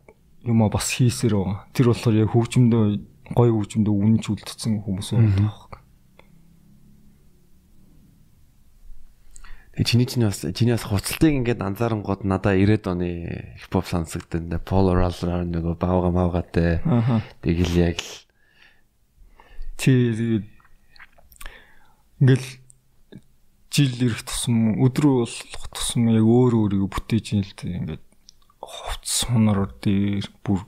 юм а бас хийсээр байгаа. Тэр болохоор яг хөгжмөдөө гой хөгжмөдөө үнэнч үлдсэн хүмүүс байна. Тэгээ чиний чинь бас чиний бас хуцалтыг ингээд анзаарангууд надаа 90-ад оны хипхоп сонсогдсон. Paul Roller нөгөө баага маагатай. Тэгэл яг л чи ингээл жил ирэх тусам өдрөө болох тусам яг өөр өөрийгөө бүтээж ин л ингээд хувц сонор дээр бүр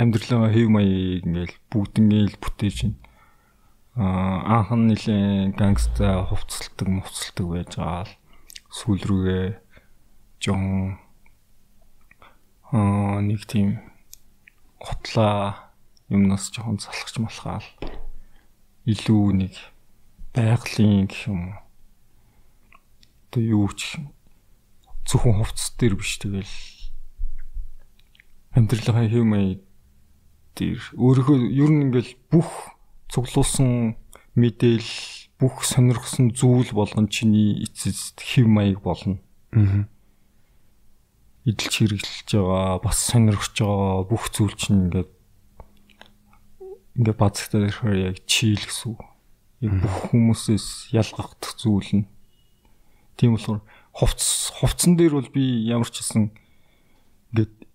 амьдралаа хэв маяг ингээл бүгднийг л бүтээж ин аа анхан нилээ гангста хувцалдаг мовцалдаг байж байгаа л сүүл рүүгээ жон. Аа нэг тийм хотлаа юмнаас жоохон залхаж малхаал. Илүү нэг байгалийн гэх юм одоо юу ч зөвхөн хувцас дээр биш тэгэл амьдралынхаа хэв маяг дээр өөрийнхөө ер нь ингээл бүх цуглуулсан мэдээл бүх сонирхсон зүйл болгон чиний эцэст хэв маяг болно. Аа. Идэлж хэрэглэж байгаа, бас сонирхож байгаа бүх зүйл чинь ингээд ингээд бацтай ирэхээр яг чийл гэсэн үг. Яг бүх хүмүүсээс ялгагдах зүйл нь. Тийм болохоор хувцс хувцсан дээр бол би ямар ч ингээд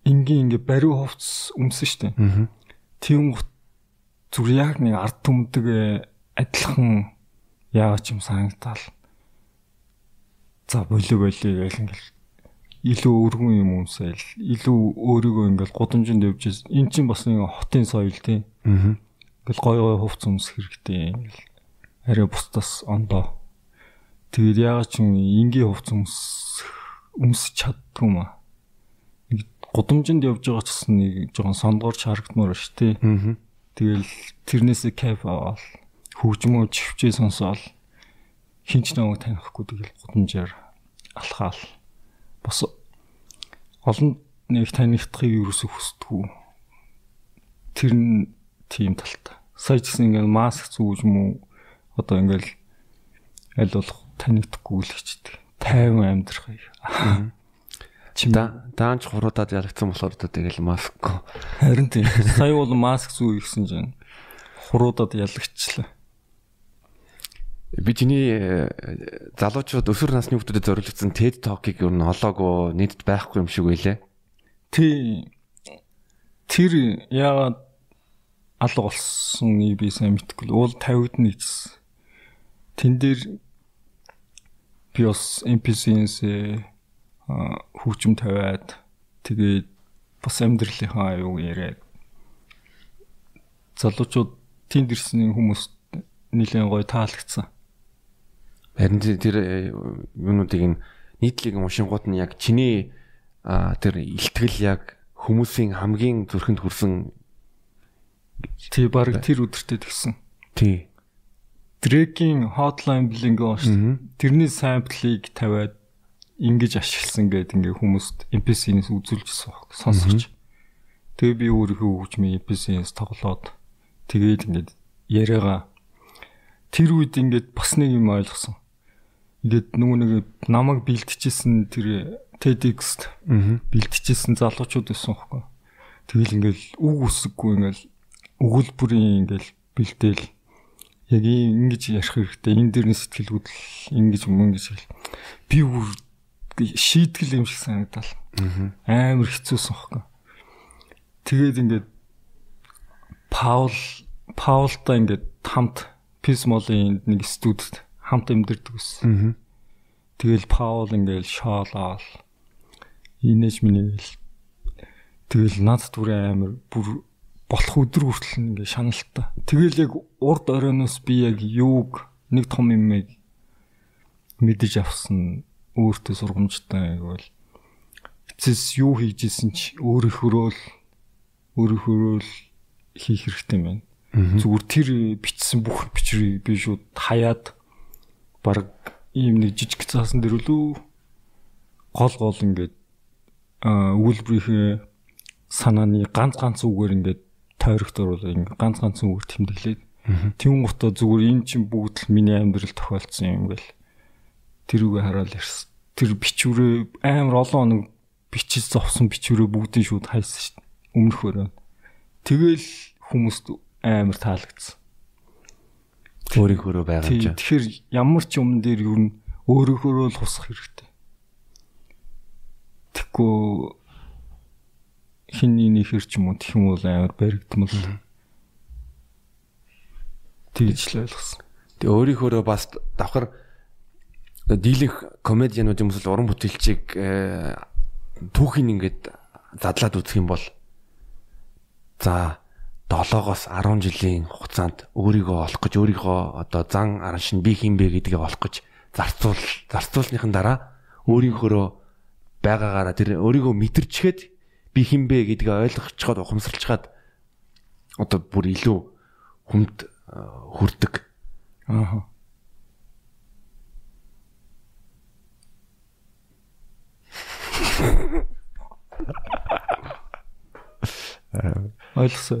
энгийн ингээд бариу хувцс өмсөн штэ. Аа. Тийм зүгээр яг нэг ард түмдэг адилхан яагаад ч юм санагдал. За болио болио гэл ингээл илүү өргөн юм өмсөөл илүү өөрийгөө ингээл гудамжинд явж эн чинь бас нэг хотын соёл тий. Аа. Ингээл гой гой хувц өмсөх хэрэгтэй ингээл арай бусдаас ондоо. Тэгээд яагаад ч ингийн хувц өмс өмсөж чаддгүй маа. Нэг гудамжинд явж байгаа ч гэсэн нэг жоохон сондгорч харагдмаар ш тий. Аа. Тэгэл тэрнээсээ кайф аваад хөгжмөө чивчээ сонсоол хинч намайг танихгүй тэгэл гудамжаар алхаал. Бас олон нэг танигдахыг юусоо хүсдэггүй. Тэр нь тийм талтай. Сая гэсэн ингээл маск зүүж мүү одоо ингээл аль болох танигдахгүй л хичдэг тайван амьдрахыг Чимда даанч хуруудад ялгцсан болохоор одоо тэгэл маск. харин тийм сая бол маск зүү ихсэн чинь хуруудад ялгчлаа Би чиний э, залуучууд өсвөр насны хүмүүсдэд зориулсан TED Talk-ыг юу н олоогүй нийтэд байхгүй юм шиг байлээ. Тий тэр яагаад алга болсон ий би сайн мэдэхгүй л уул тавигдна гэсэн. Тэн дээр би бас NPC-с хүүчм тавиад тэгээд бас амьдралынхаа аюу яриад залуучууд тэнд ирсэн хүмүүс нэлээд гоё таалагдсан. Харин тэр- э, юунуудыг нь нийтлэг уншингууд нь яг чиний тэр илтгэл яг хүмүүсийн хамгийн зүрхэнд хүрсэн Тий баг тэр өдөртөө тэгсэн. тий. Дрекийн hotline bling гоо шүү. Мгм. Тэрний самплыг тавиад ингэж ашигласан гэдэг ингээ хүмүүст NPC-нээс үзүүлжсэн сонсогч. Тэгээ би өөрийнхөө хөгжмийн NPC-нээс тоглоод тэгээд ингээд яриагаа тэр үед ингээд бас нэг юм ойлгосон. Ингээд нөгөө нэг намайг бэлтжижсэн тэр TEDx-т бэлтжижсэн залуучууд байсан хөөхгүй. Тэгэл ингээл үг үсэггүй ингээл өгүүлбэрийн ингээл бэлдээл яг ингэж ярих хэрэгтэй. Энэ дэр нь сэтгэлгүүд ингэж юм ингэж хэл. Би бүр шийтгэл юм шиг санагдал. Амар хэцүүсэн хөөхгүй. Тэгээд ингээд Паул Паултай ингээд хамт Писмолын нэг студид хамт амьдэрдэг гэсэн. Тэгэл Паул ингээл шоолоо. Инээж минийгээл тэгэл над түрээ амар бүр болох өдөр хүртэл ингээ шаналтай. Тэгэл яг урд оройноос би яг юуг нэг том юмыг мэдэж авсан өөртөө сургамжтай гэвэл эцэс юу хийжсэн ч өөрийнхөө л өөрийнхөө л хийх хэрэгтэй юм байна. Зүгээр тэр бичсэн бүх бичрийг би шууд хаяад баг ийм нэг жижиг цаасан дээр лүү гол гол ингээд өгүүлбэрийнхээ санааны ганц ганц үгээр ингээд тойрогт оруулаад ингээд ганц ганц үгээр тэмдэглээд тийм гутаа зүгээр эн чинь бүгд л миний амьдрал тохиолдсон юм гэл тэрүүгээ хараад ярьсан. Тэр бичвэрээ амар олон хоног бичиж зовсон бичвэрээ бүгдийг шууд хайсан шүү дээ. Өмнөхөөрөө. Тэгэл хүмүүст амар таалагдсан. Өөрийнхөө байгаа Тий, ч. Тэгэхээр ямар ч юм дээр юу н өөрөөхөө л хусах хэрэгтэй. Тэгэхгүй хинний нэхэр ч юм уу тэгэх юм бол амар баригдмал. Тэгж л ойлгосон. Тэг өөрийнхөө бас давхар дийлэнх комедианууд юм эсвэл уран бүтээлчийг э, түүхийн ингээд задлаад үзэх юм бол за 7-оос 10 жилийн хугацаанд өөрийгөө олох гэж өөрийгөө одоо зан аранш нь би хин бэ гэдгийг олох гэж зарцуул зарцуулсныхан дараа өөрийнхөө байгаагаараа тэр өөрийгөө мэдэрчгээд би хин бэ гэдгээ ойлгочиход ухамсарлцгаад одоо бүр илүү хүнд э, хүрдэг Аа. Ойлгосон ойлгосон.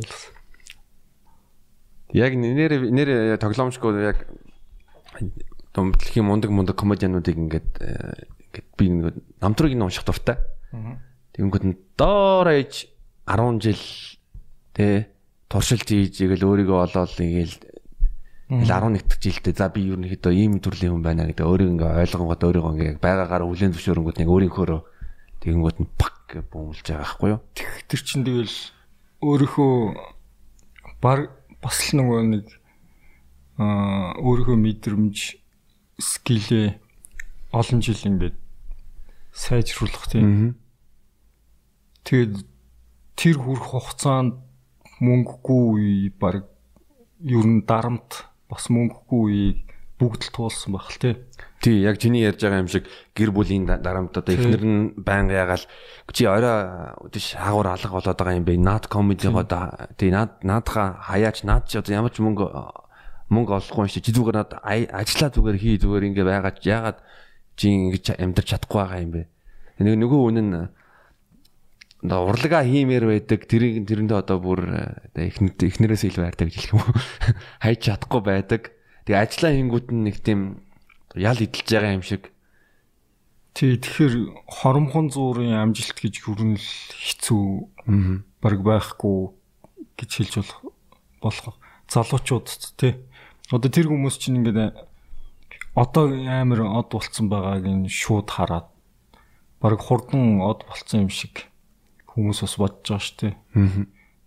Яг нэр нэр тоглоомчгүй яг дэлхийн мундаг мундаг комедиануудыг ингээд э, ингээд би ингээд намтрыг нь унших дуртай. Тэгэнгүүт нь доор ээж 10 жил тэ туршилт хийж игээл өөрийгөө олоод Ингээл 11 дэх жилдээ за би ерөнхийдөө ийм төрлийн хүн байна гэдэг өөрийг ингээ ойлгонгод өөрийгөө ингээ байгаагаар хүлэн зөвшөөрөнгөд нэг өөрийнхөө тэгэнгүүт нь пак гэж бөмөлж байгаа байхгүй юу? Тэр чин тэгэл өөрийнхөө баг бас л нөгөө нэг аа өөрийнхөө мэдрэмж скилээ олон жил ингээд сайжруулах тийм. Тэгээд тэр хүрх хугацаанд мөнгөгүй баг ер нь дарамт бас мөнгөгүй бүгд л туулсан байх л тий. Тий, яг чиний ярьж байгаа юм шиг гэр бүлийн дарамт одоо эхнэр нь байнга ягаал. Чи орой тийш хаагур алга болоод байгаа юм бэ? Наад комедигоо да тий наад наадха хаяач наад чи одоо ямар ч мөнгө мөнгө олохгүй юм шиг чи зүгээр над ажиллаа зүгээр хий зүгээр ингээ байгаад ягаад чи ингэж амьдрч чадахгүй байгаа юм бэ? Нэг нөгөө үнэн урлага хиймээр байдаг. Тэрийг тэрэндээ одоо бүр эхнэр эхнэрээс илүү хайртай гэж хэлэх юм уу? Хайж чадахгүй байдаг. Тэгээ ажиллаа хийнгүүд нь нэг тийм ял идэлж байгаа юм шиг. Тий тэгэхээр хоромхон зуурын амжилт гэж хүрнэл хэцүү. Баг байхгүй гэж хэлж болох болох залуучууд тий. Одоо тэр хүмүүс чинь ингээд одоо амар од болцсон байгааг нь шууд хараад баг хурдан од болцсон юм шиг хүмүүс бас бодож байгаа шүү дээ.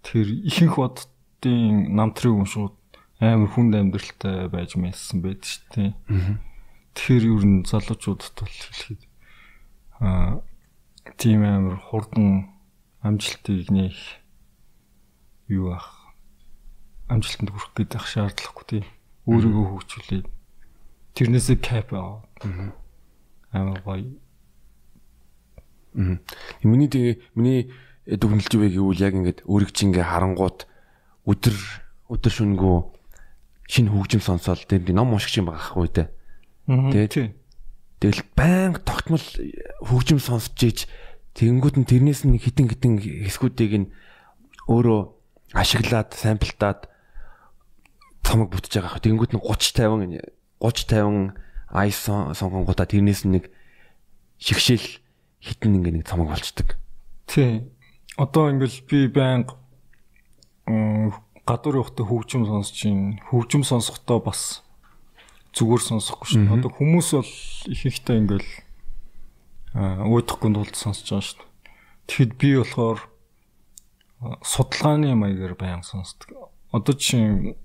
Тэр ихэнх боддын намтрыг уншууд амар хүнд амьдралтай байж мэдсэн байд шүү дээ. Тэгэхээр ер нь залуучуудад бол хэлэхэд аа тийм амар хурдан амжилтыг нэх юу ах амжилтанд хүрэх гэдэг шаардлагагүй тийм өөрийгөө хөгжүүлээд. Тэрнээсээ кап аа амар гоё. Миний тэгээ миний дүгнэлж үе гэвэл яг ингээд өөрийг чи ингээ харангуут өдөр өдөр шүнгүү шинэ хөгжим сонсоод тэр ном унших юм байгаа хгүй те. Тэгээ тэгэл байнга тогтмол хөгжим сонсож ийж тэгэнгүүт нь тэрнээс нь хитэн хитэн хэсгүүдийг нь өөрөө ашиглаад самплтаад цомог бүтэж байгаа. Тэгэнгүүт нь 30 50 30 50 ай сонгонгуудаа тэрнээс нь нэг шигшэл хитэн ингээ нэг цамаг болчдөг. Тий. Одоо ингээл би байнга гадуур явахдаа хөгжим сонсож хөгжим сонсохдоо бас зүгээр сонсохгүй шүү. Одоо хүмүүс бол их ихтэй ингээл уудахгүй тулд сонсож байгаа шүү. Тэгэхэд би болохоор судалгааны маягаар баян сонсдог. Одоо чинь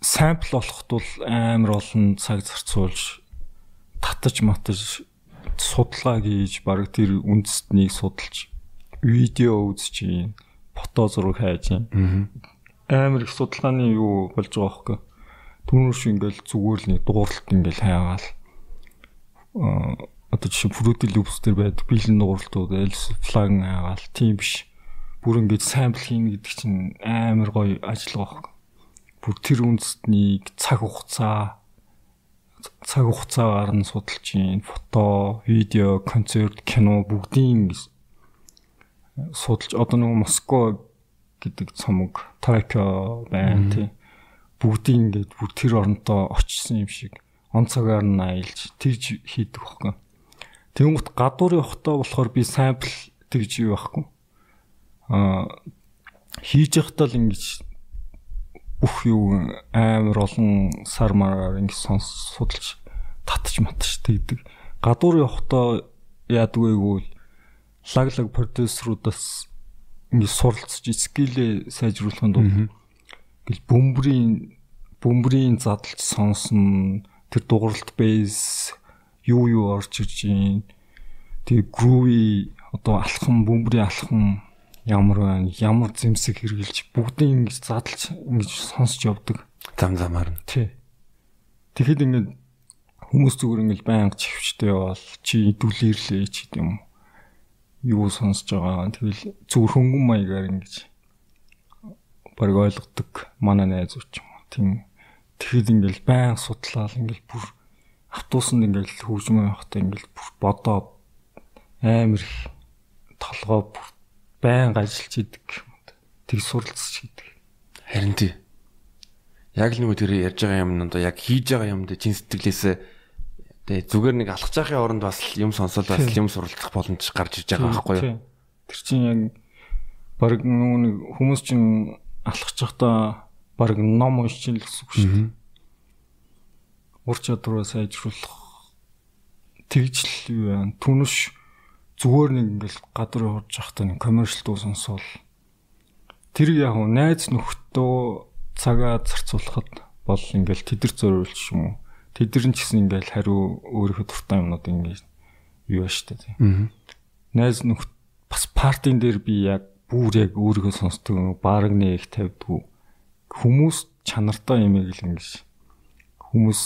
сампл болоход бол амар олон цаг зарцуулж татаж матаж судалгаа хийж баг тэр үндэстнийг судалж видео үзэж чинь фото зураг хайж амар их судалгааны юу болж байгаа хөөхгүй түүнэрш ингээл зүгээр л нэг дууралт ингээл хайгаал. Одоо жишээ Loops дээр байдаг бэлэн дууралтууд else flag хайгаал. Тийм биш. Бүр ингээд сампл хийнэ гэдэг чинь амар гоё ажил байгаа хөөхгүй бүр тэр үндэстнийг цаг хугацаа цаг хугацаагаар нь судалж чинь фото, видео, концерт, кино бүгдийн судалж одоо нэг Москва гэдэг цомог Токио байна тий. Бүгдийн ингээд бүр тэр оронтой очсон юм шиг он цагаар нь аялж тэрж хийдэг байхгүй. Тэнгүүт гадуур явахдаа болохоор би сампл тэгж юу байхгүй. Аа хийж явахдаа л ингэж бүх юу амар олон сар мараар ингэ сонс судалж татж матж тэгдэг. Гадуур явахдаа яадаг вэ гэвэл лаг лаг продюсеруудаас ингэ суралцж скилээ сайжруулахын тулд гэл бөмбөрийн бөмбөрийн задлж сонсон тэр дууралт бейс юу юу орж иж юм. Тэгээ груви одоо алхам бөмбөрийн алхам ямар байна, ямар зэмсэг хэрглэж бүгдийг ингэж задлж ингэж сонсч явдаг. Зам замаар нь. Тий. Тэгэхэд ингэ хүмүүс зүгээр ингэ байнга чивчтэй бол чи идүүлээрлээ ч гэдэм юм. Юу сонсож байгаа. Тэгэл зүгээр хөнгөн маягаар ингэж баг ойлгодог манай найз үуч юм. Тийм. Тэгэхэд ингээл байнга судлаад ингээл бүр автобусанд ингээл хөгжмөө явахдаа ингээл бүр бодоод амар их толгоо бүр байнга ажиллаж идэг. Тэг суралцж идэг. Харин тий. яг л нөгөө тэр ярьж байгаа юм нь одоо яг хийж байгаа юм дээр чин сэтгэлээсээ тэгээ зүгээр нэг алхаж байхын оронд бас юм сонсоод бас юм суралцах боломж гарч иж байгаа байхгүй юу? Тэр чинь яг баг нөгөө хүмүүс чинь алхаж байхдаа баг ном уншиж л гэсэн үг шүү дээ. Ур чадвараа сайжруулах тэгж л юу вэ? Түнш зүгээр нэг ингээл гадар явж байхдаа нэг коммершал дуу сонсвол тэр яг найз нөхдөө цагаа зарцуулахад бол ингээл тэдэр зориулж юм уу. Тэдэр нь ч гэсэн ингээл хариу өөрийнхөө дуртай юмнууд ингээд юу ба штэ тийм. Найз нөхд бас партийн дээр би яг бүр яг өөрийгөө сонсдог баг нэг тавьдгүй хүмүүс чанартай юм яг л ингэж хүмүүс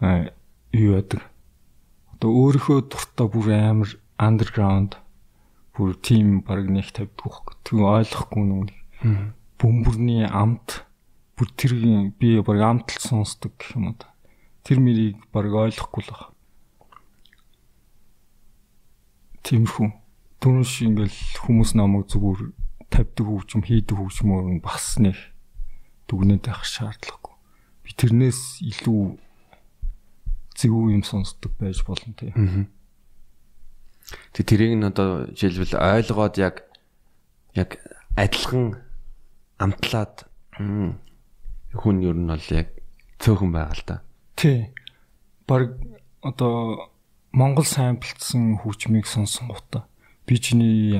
аа юу яадаг одоо өөрийнхөө дуртай бүр амар андерграунд бүр тим баг нэг тавьдгүй тэг ойлгохгүй нүг бөмбөрний амт бүр тэр би баг амтл сонсдог гэх юм уу. Тэр мэрийг баг ойлгохгүй л баг. Тиймэрхүү. Түнш ингээл хүмүүс намайг зүгээр тавьдаг хөгжим хийдэг хөгжмөр нь бас нэг дүгнээд байх шаардлагагүй. Би тэрнээс илүү зөв юм сонсдог байж болно тий. Тэг тэрийг нь одоо жишээлбэл ойлгоод яг яг адилхан амтлаад хүн ер нь бол яг цөөхөн байгаа л да. Тий. Бараг одоо Монгол самплцсан хөгжмийг сонсон гутаа би чиний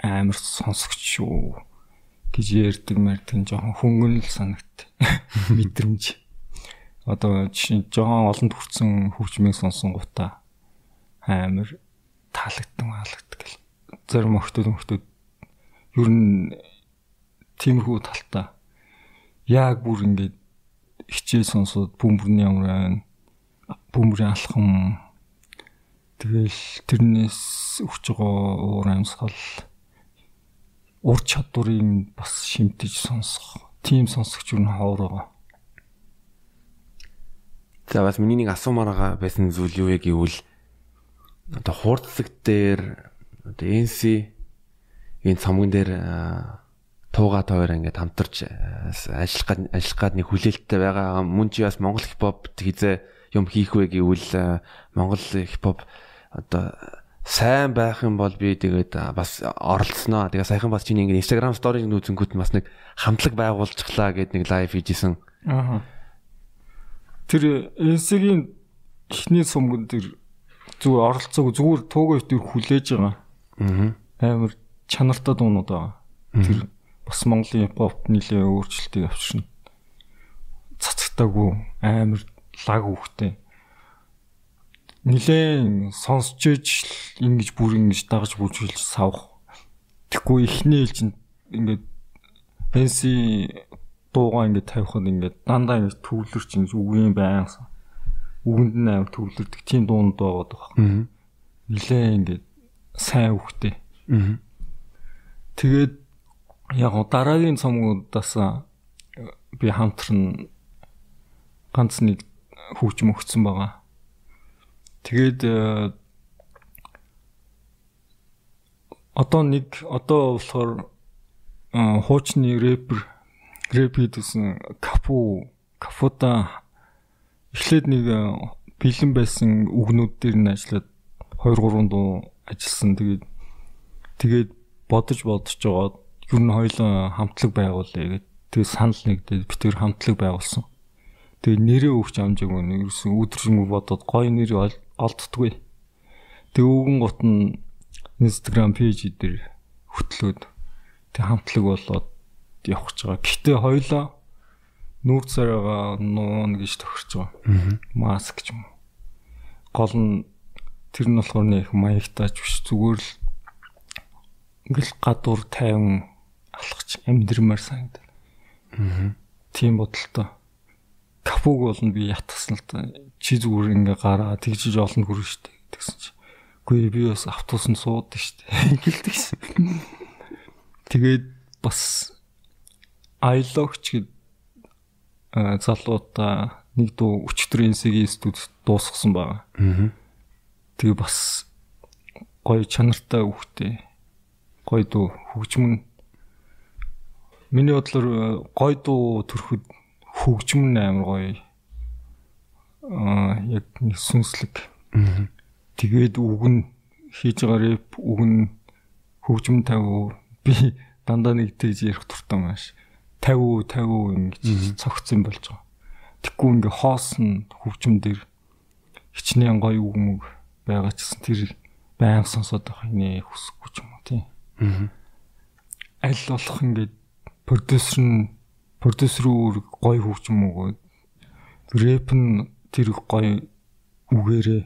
амар сонсогч шүү гэж ярьдаг мэрдэг жоохон хөнгөн л санагт мэдрэмж. Одоо жишээ жоохон олонд хүрсэн хөгжмийг сонсон гутаа амар таалагдсан хаалагддаг гэл. Зарим охтууд охтууд ер нь тиймэрхүү талтаа яг бүр ингээд хичээл сонсоод бөмбөрний амраа бөмбөрийн алхам тэгэл тэрнээс өгч байгаа уур амьсгал ур чадварыг бас шимтэж сонсох тийм сонсогч юу н ховор байгаа. За бас миний нэг асуумаар байгаа байсан зүйл юу вэ гэвэл одоо хурцлаг дээр одоо NC энэ цамган дээр тууга тойроо ингээд хамтарч ажиллах гад ажиллах гад нэг хүлээлттэй байгаа. Мөн чи бас Монгол хипхоп хизээ юм хийх вэ гэвэл Монгол хипхоп одоо сайн байх юм бол би тэгээд бас оролцсноо. Тэгээ саяхан бас чиний ингээд Instagram story-г нүүцэнгүүт бас нэг хамтлаг байгуулчихлаа гэд нэг лайв хийжсэн. Аа. Тэр NC-ийн эхний сумган тэр зүгээр оролцоог зүгээр туугаа өвтөр хүлээж байгаа. Аа. Амар чанартай дуунууд байгаа. Тэр бас Монголын хипхоп нэлээ өөрчлөлтийг авчирна. Цацагтаагүй амар лаг үхтэй. Нилээн сонсч иж ингэж бүр ингэж дагаж бүжгэлж савх. Тэгэхгүй ихний ээлж ингээд фэнси дуугаа ингээд тавихад ингээд дандаа ингэж төвлөрч ингэж үгийн байнсан. Үгэнд нь амар төвлөрдөг тийм дуунд байгаад байгаа. Нилээн ингээд сайн үхтэй. Тэгээд яг дараагийн цомгуудаас би хамтран ганц нэг хөгжим өгсөн байгаа. Тэгээд э, одоо нэг одоо болохоор э, хуучны рэпер рэп хийдсэн капу кафута эхлээд нэг э, бэлэн байсан үгнүүд дээр нь ажиллаад 2 3 дуу ажилласан. Тэгээд тэгээд бодож бодож жоод ер нь хоёулаа хамтлаг байгуулъя гэдэг. Тэгээ санал нэгдээд бид тэр хамтлаг байгуулсан. Тэгээ нэрээ өгч амжаагүй нэг ерөөсөн өдржингүү бодоод гоё нэр олддгүй. Тэгээ өвгөн гут нь Instagram пэйж дээр хөтлөөд тэг хамтлаг болоод явах гэж байгаа. Гэтэ хоёулаа нүүр царайгаа нуун гэж тохирч байгаа. Маск ч юм. Гол нь тэр нь болохоор нэг маягтаач биш зүгээр л ингээл гадуур тайван алхаж амьдрмаар санагдав. Аа. Тийм бодолтой. Капуг болно би ятгсан л та. Чи зүгээр ингээ гараа тэгжиж олон хүрэн штэ гэсэн чи. Үгүй би бас автобусанд суудаг штэ. Гэлдэг шин. Тэгээд бас айлогч гэд залуудаа нэг дуу өчтөр энсгийн студ дуусгасан байгаа. Аа. Тэгээ бас гоё чанартай үхтэй гоё дуу хөгжмөн Миний бодлоор гой дуу төрөхөд хөгжим нь амар гоё. Аа яг сүнслэг. Тэгээд үг нь хийж байгаа рэп үг нь хөгжим 50 би дандаа нэг тэгж ярих туртай маш 50 50 ингэж цогцсон болж байгаа. Тэггүй ингээ хоосон хөгжим дээр хичнээн гоё үг мөг байгаа ч гэсэн тэр баян сонсоод байх нэ хүсэхгүй ч юм уу тийм. Аль болох ингээд продюсер нь продюсер өөр гоё хөгжим өгөөд рэп нь тэр гоё үгээрээ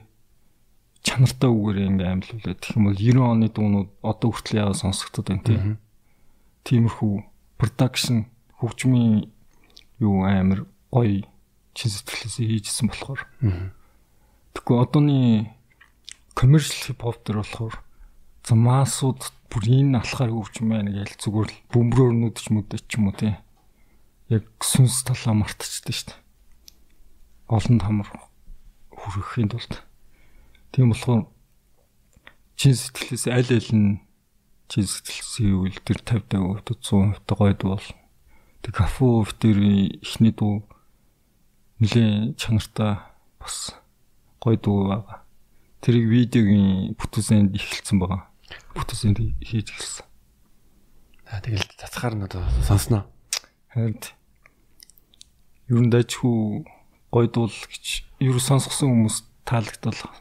чанартай үгээрээ ингээм амьлуулаад гэх юм бол 90 оны дуунууд одоо хүртэл яа сонсогдод байна тийм. Тиймэрхүү production хөгжмийн юу амар гоё чин сэтгэлээсээ хийжсэн болохоор. Тэгэхгүй одооний commercial hip hop төр болохоор замаасууд бүр энэ алхаар хөгжим байна гэж зүгээр л бөмбөрөөр нүдч мүдэж ч юм уу тий. Яг сүнс талаа мартчихдаг шүү дээ. Олон тамар хүрэхийн тулд. Тийм болохоор чин сэтгэлээс аль аль нь чин сэтгэлсээ үйл тэр 50 50% 100% гойд бол. Тэг кафу тэр ихний дуу нэлээ чанартай бас гой дуу байгаа. Тэрийг видеогийн бүтээсэнд ихэлсэн байгаа бүтээсэнд хийж эхэлсэн. За тэгэл цацхаар нь одоо сонсноо. Харин ер нь дайчгүй гойдуул гэж ер сонсгосон хүмүүс таалагдвал.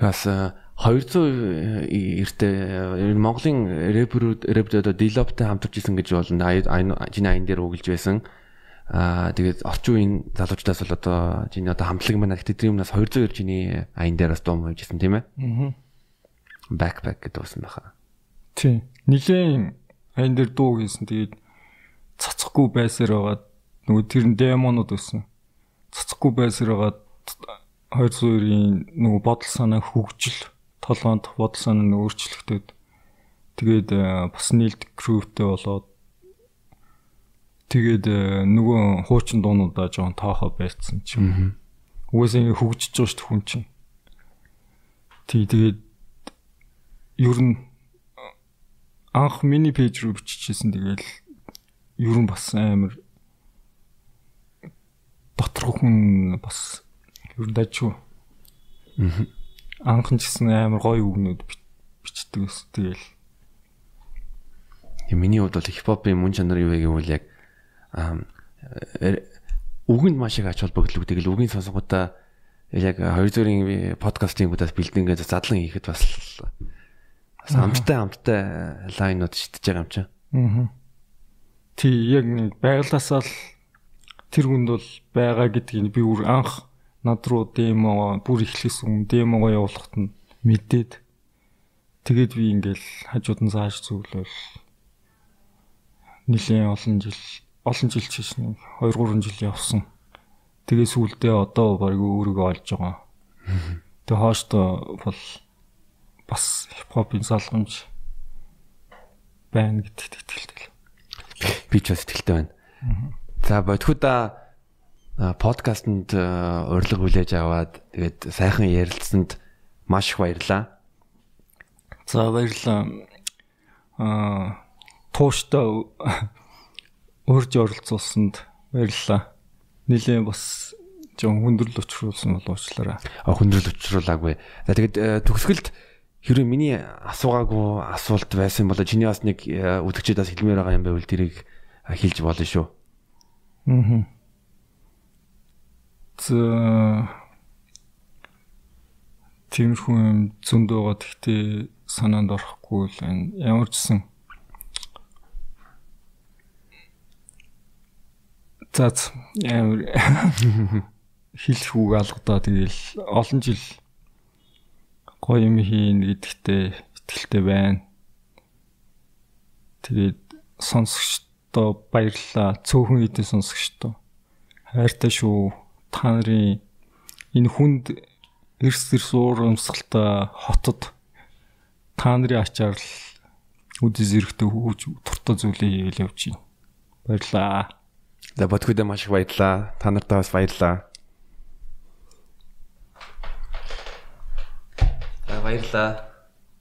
Бас 200 эртээ Монголын рэперүүд рэпд одоо Дилоптай хамтарч исэн гэж болно. Жиний аян дээр үгэлж байсан. Аа тэгээд орчин үеийн залуучдаас бол одоо жиний одоо хамтлаг манай тэдний юмнаас 200 жиний аян дээр бас дуу мөвжсэн тийм ээ. Аа backpack гэдэг уусан байхаа. Тийм. Нилийн аян дээр дуу хийсэн. Тэгээд цацхгүй байсаар байгаад нөгөө тэр демонууд өссөн. Цацхгүй байсаар байгаад 202-ийн нөгөө бодол санаа хөгжил толгоонд бодол санаа нь өөрчлөгдөд тэгээд э, бас нийлд крүүтэй болоод тэгээд э, нөгөө хуучин дуунуудаа жоон тоохоо байцсан ч юм. Угсаа хөгжиж байгаа шүү дээ хүн чинь. Тий тэгээд ер нь анх миний пэйж рүү биччихсэн тэгэл ер нь бас амар доторх хүн бас ер нь дажгүй. Анх нь ч гэсэн амар гоё үгнүүд бичдэг ус тэгэл. Миний хувьд бол хипхопын мөн чанар юу вэ гэвэл яг үгэнд маш их ач холбогдол тэгэл үгийн сонсгоудаа яг 200-ийн подкастын гудаас бэлдэнгээ задлан хийхэд бас Бас амттай амттай лайнууд шидэж байгаа юм чинь. Аа. Тий, яг нэг байглаасаа л тэр хүнд бол байгаа гэдгийг би үр анх над руу демо бүр эхлээс өмнө демого явуулахад нь мэдээд тэгээд би ингээл хажууд нь зааж зөвлөл нилийн олон жил олон жил чиш нэг 2 3 жил явсан. Тэгээ сүулдээ одоо баг өөрийгөө олж байгаа. Тэгээ хооштой бол бас хипхопын залгамж байна гэдэгт итгэлтэй. Би ч бас итгэлтэй байна. За бодхуда подкастэнд урилга хүлээж аваад тэгээд сайхан ярилцсанд маш их баярлалаа. За баярлалаа. Аа тууштай урьж оролцуулсанд баярлалаа. Нилийн бас жон хүндрэл учруулсан бол уучлаарай. А хүндрэл учруулаагүй. За тэгээд төгсгөлд Хэрвээ миний асуугаагүй асуулт байсан бол чиний бас нэг э, үдгчдээс хэлмээр байгаа юм байвал тэрийг хэлж болно шүү. Аа. За тиймэрхүү юм зөнд байгаа гэхдээ санаанд орохгүй л энэ ямар ч сан зат ямар хэлэх үг алгадаа тэгэл олон жил гоё юм хийн гэдэгтээ итгэлтэй байна. Тэгээд сонсогчдоо баярлалаа. Цөөхөн эдэн сонсогчдоо. Хайртай шүү. Та нарын энэ хүнд эрс эрс уур өмсгөлтэй хотод та нарын ачаар л үдэ зэрэгтэй хөөж туртаа зүйлээ хийгээл явж байна. Баярлаа. За бодходоо маш их баярлаа. Та нартаа бас баярлаа. Баярлаа.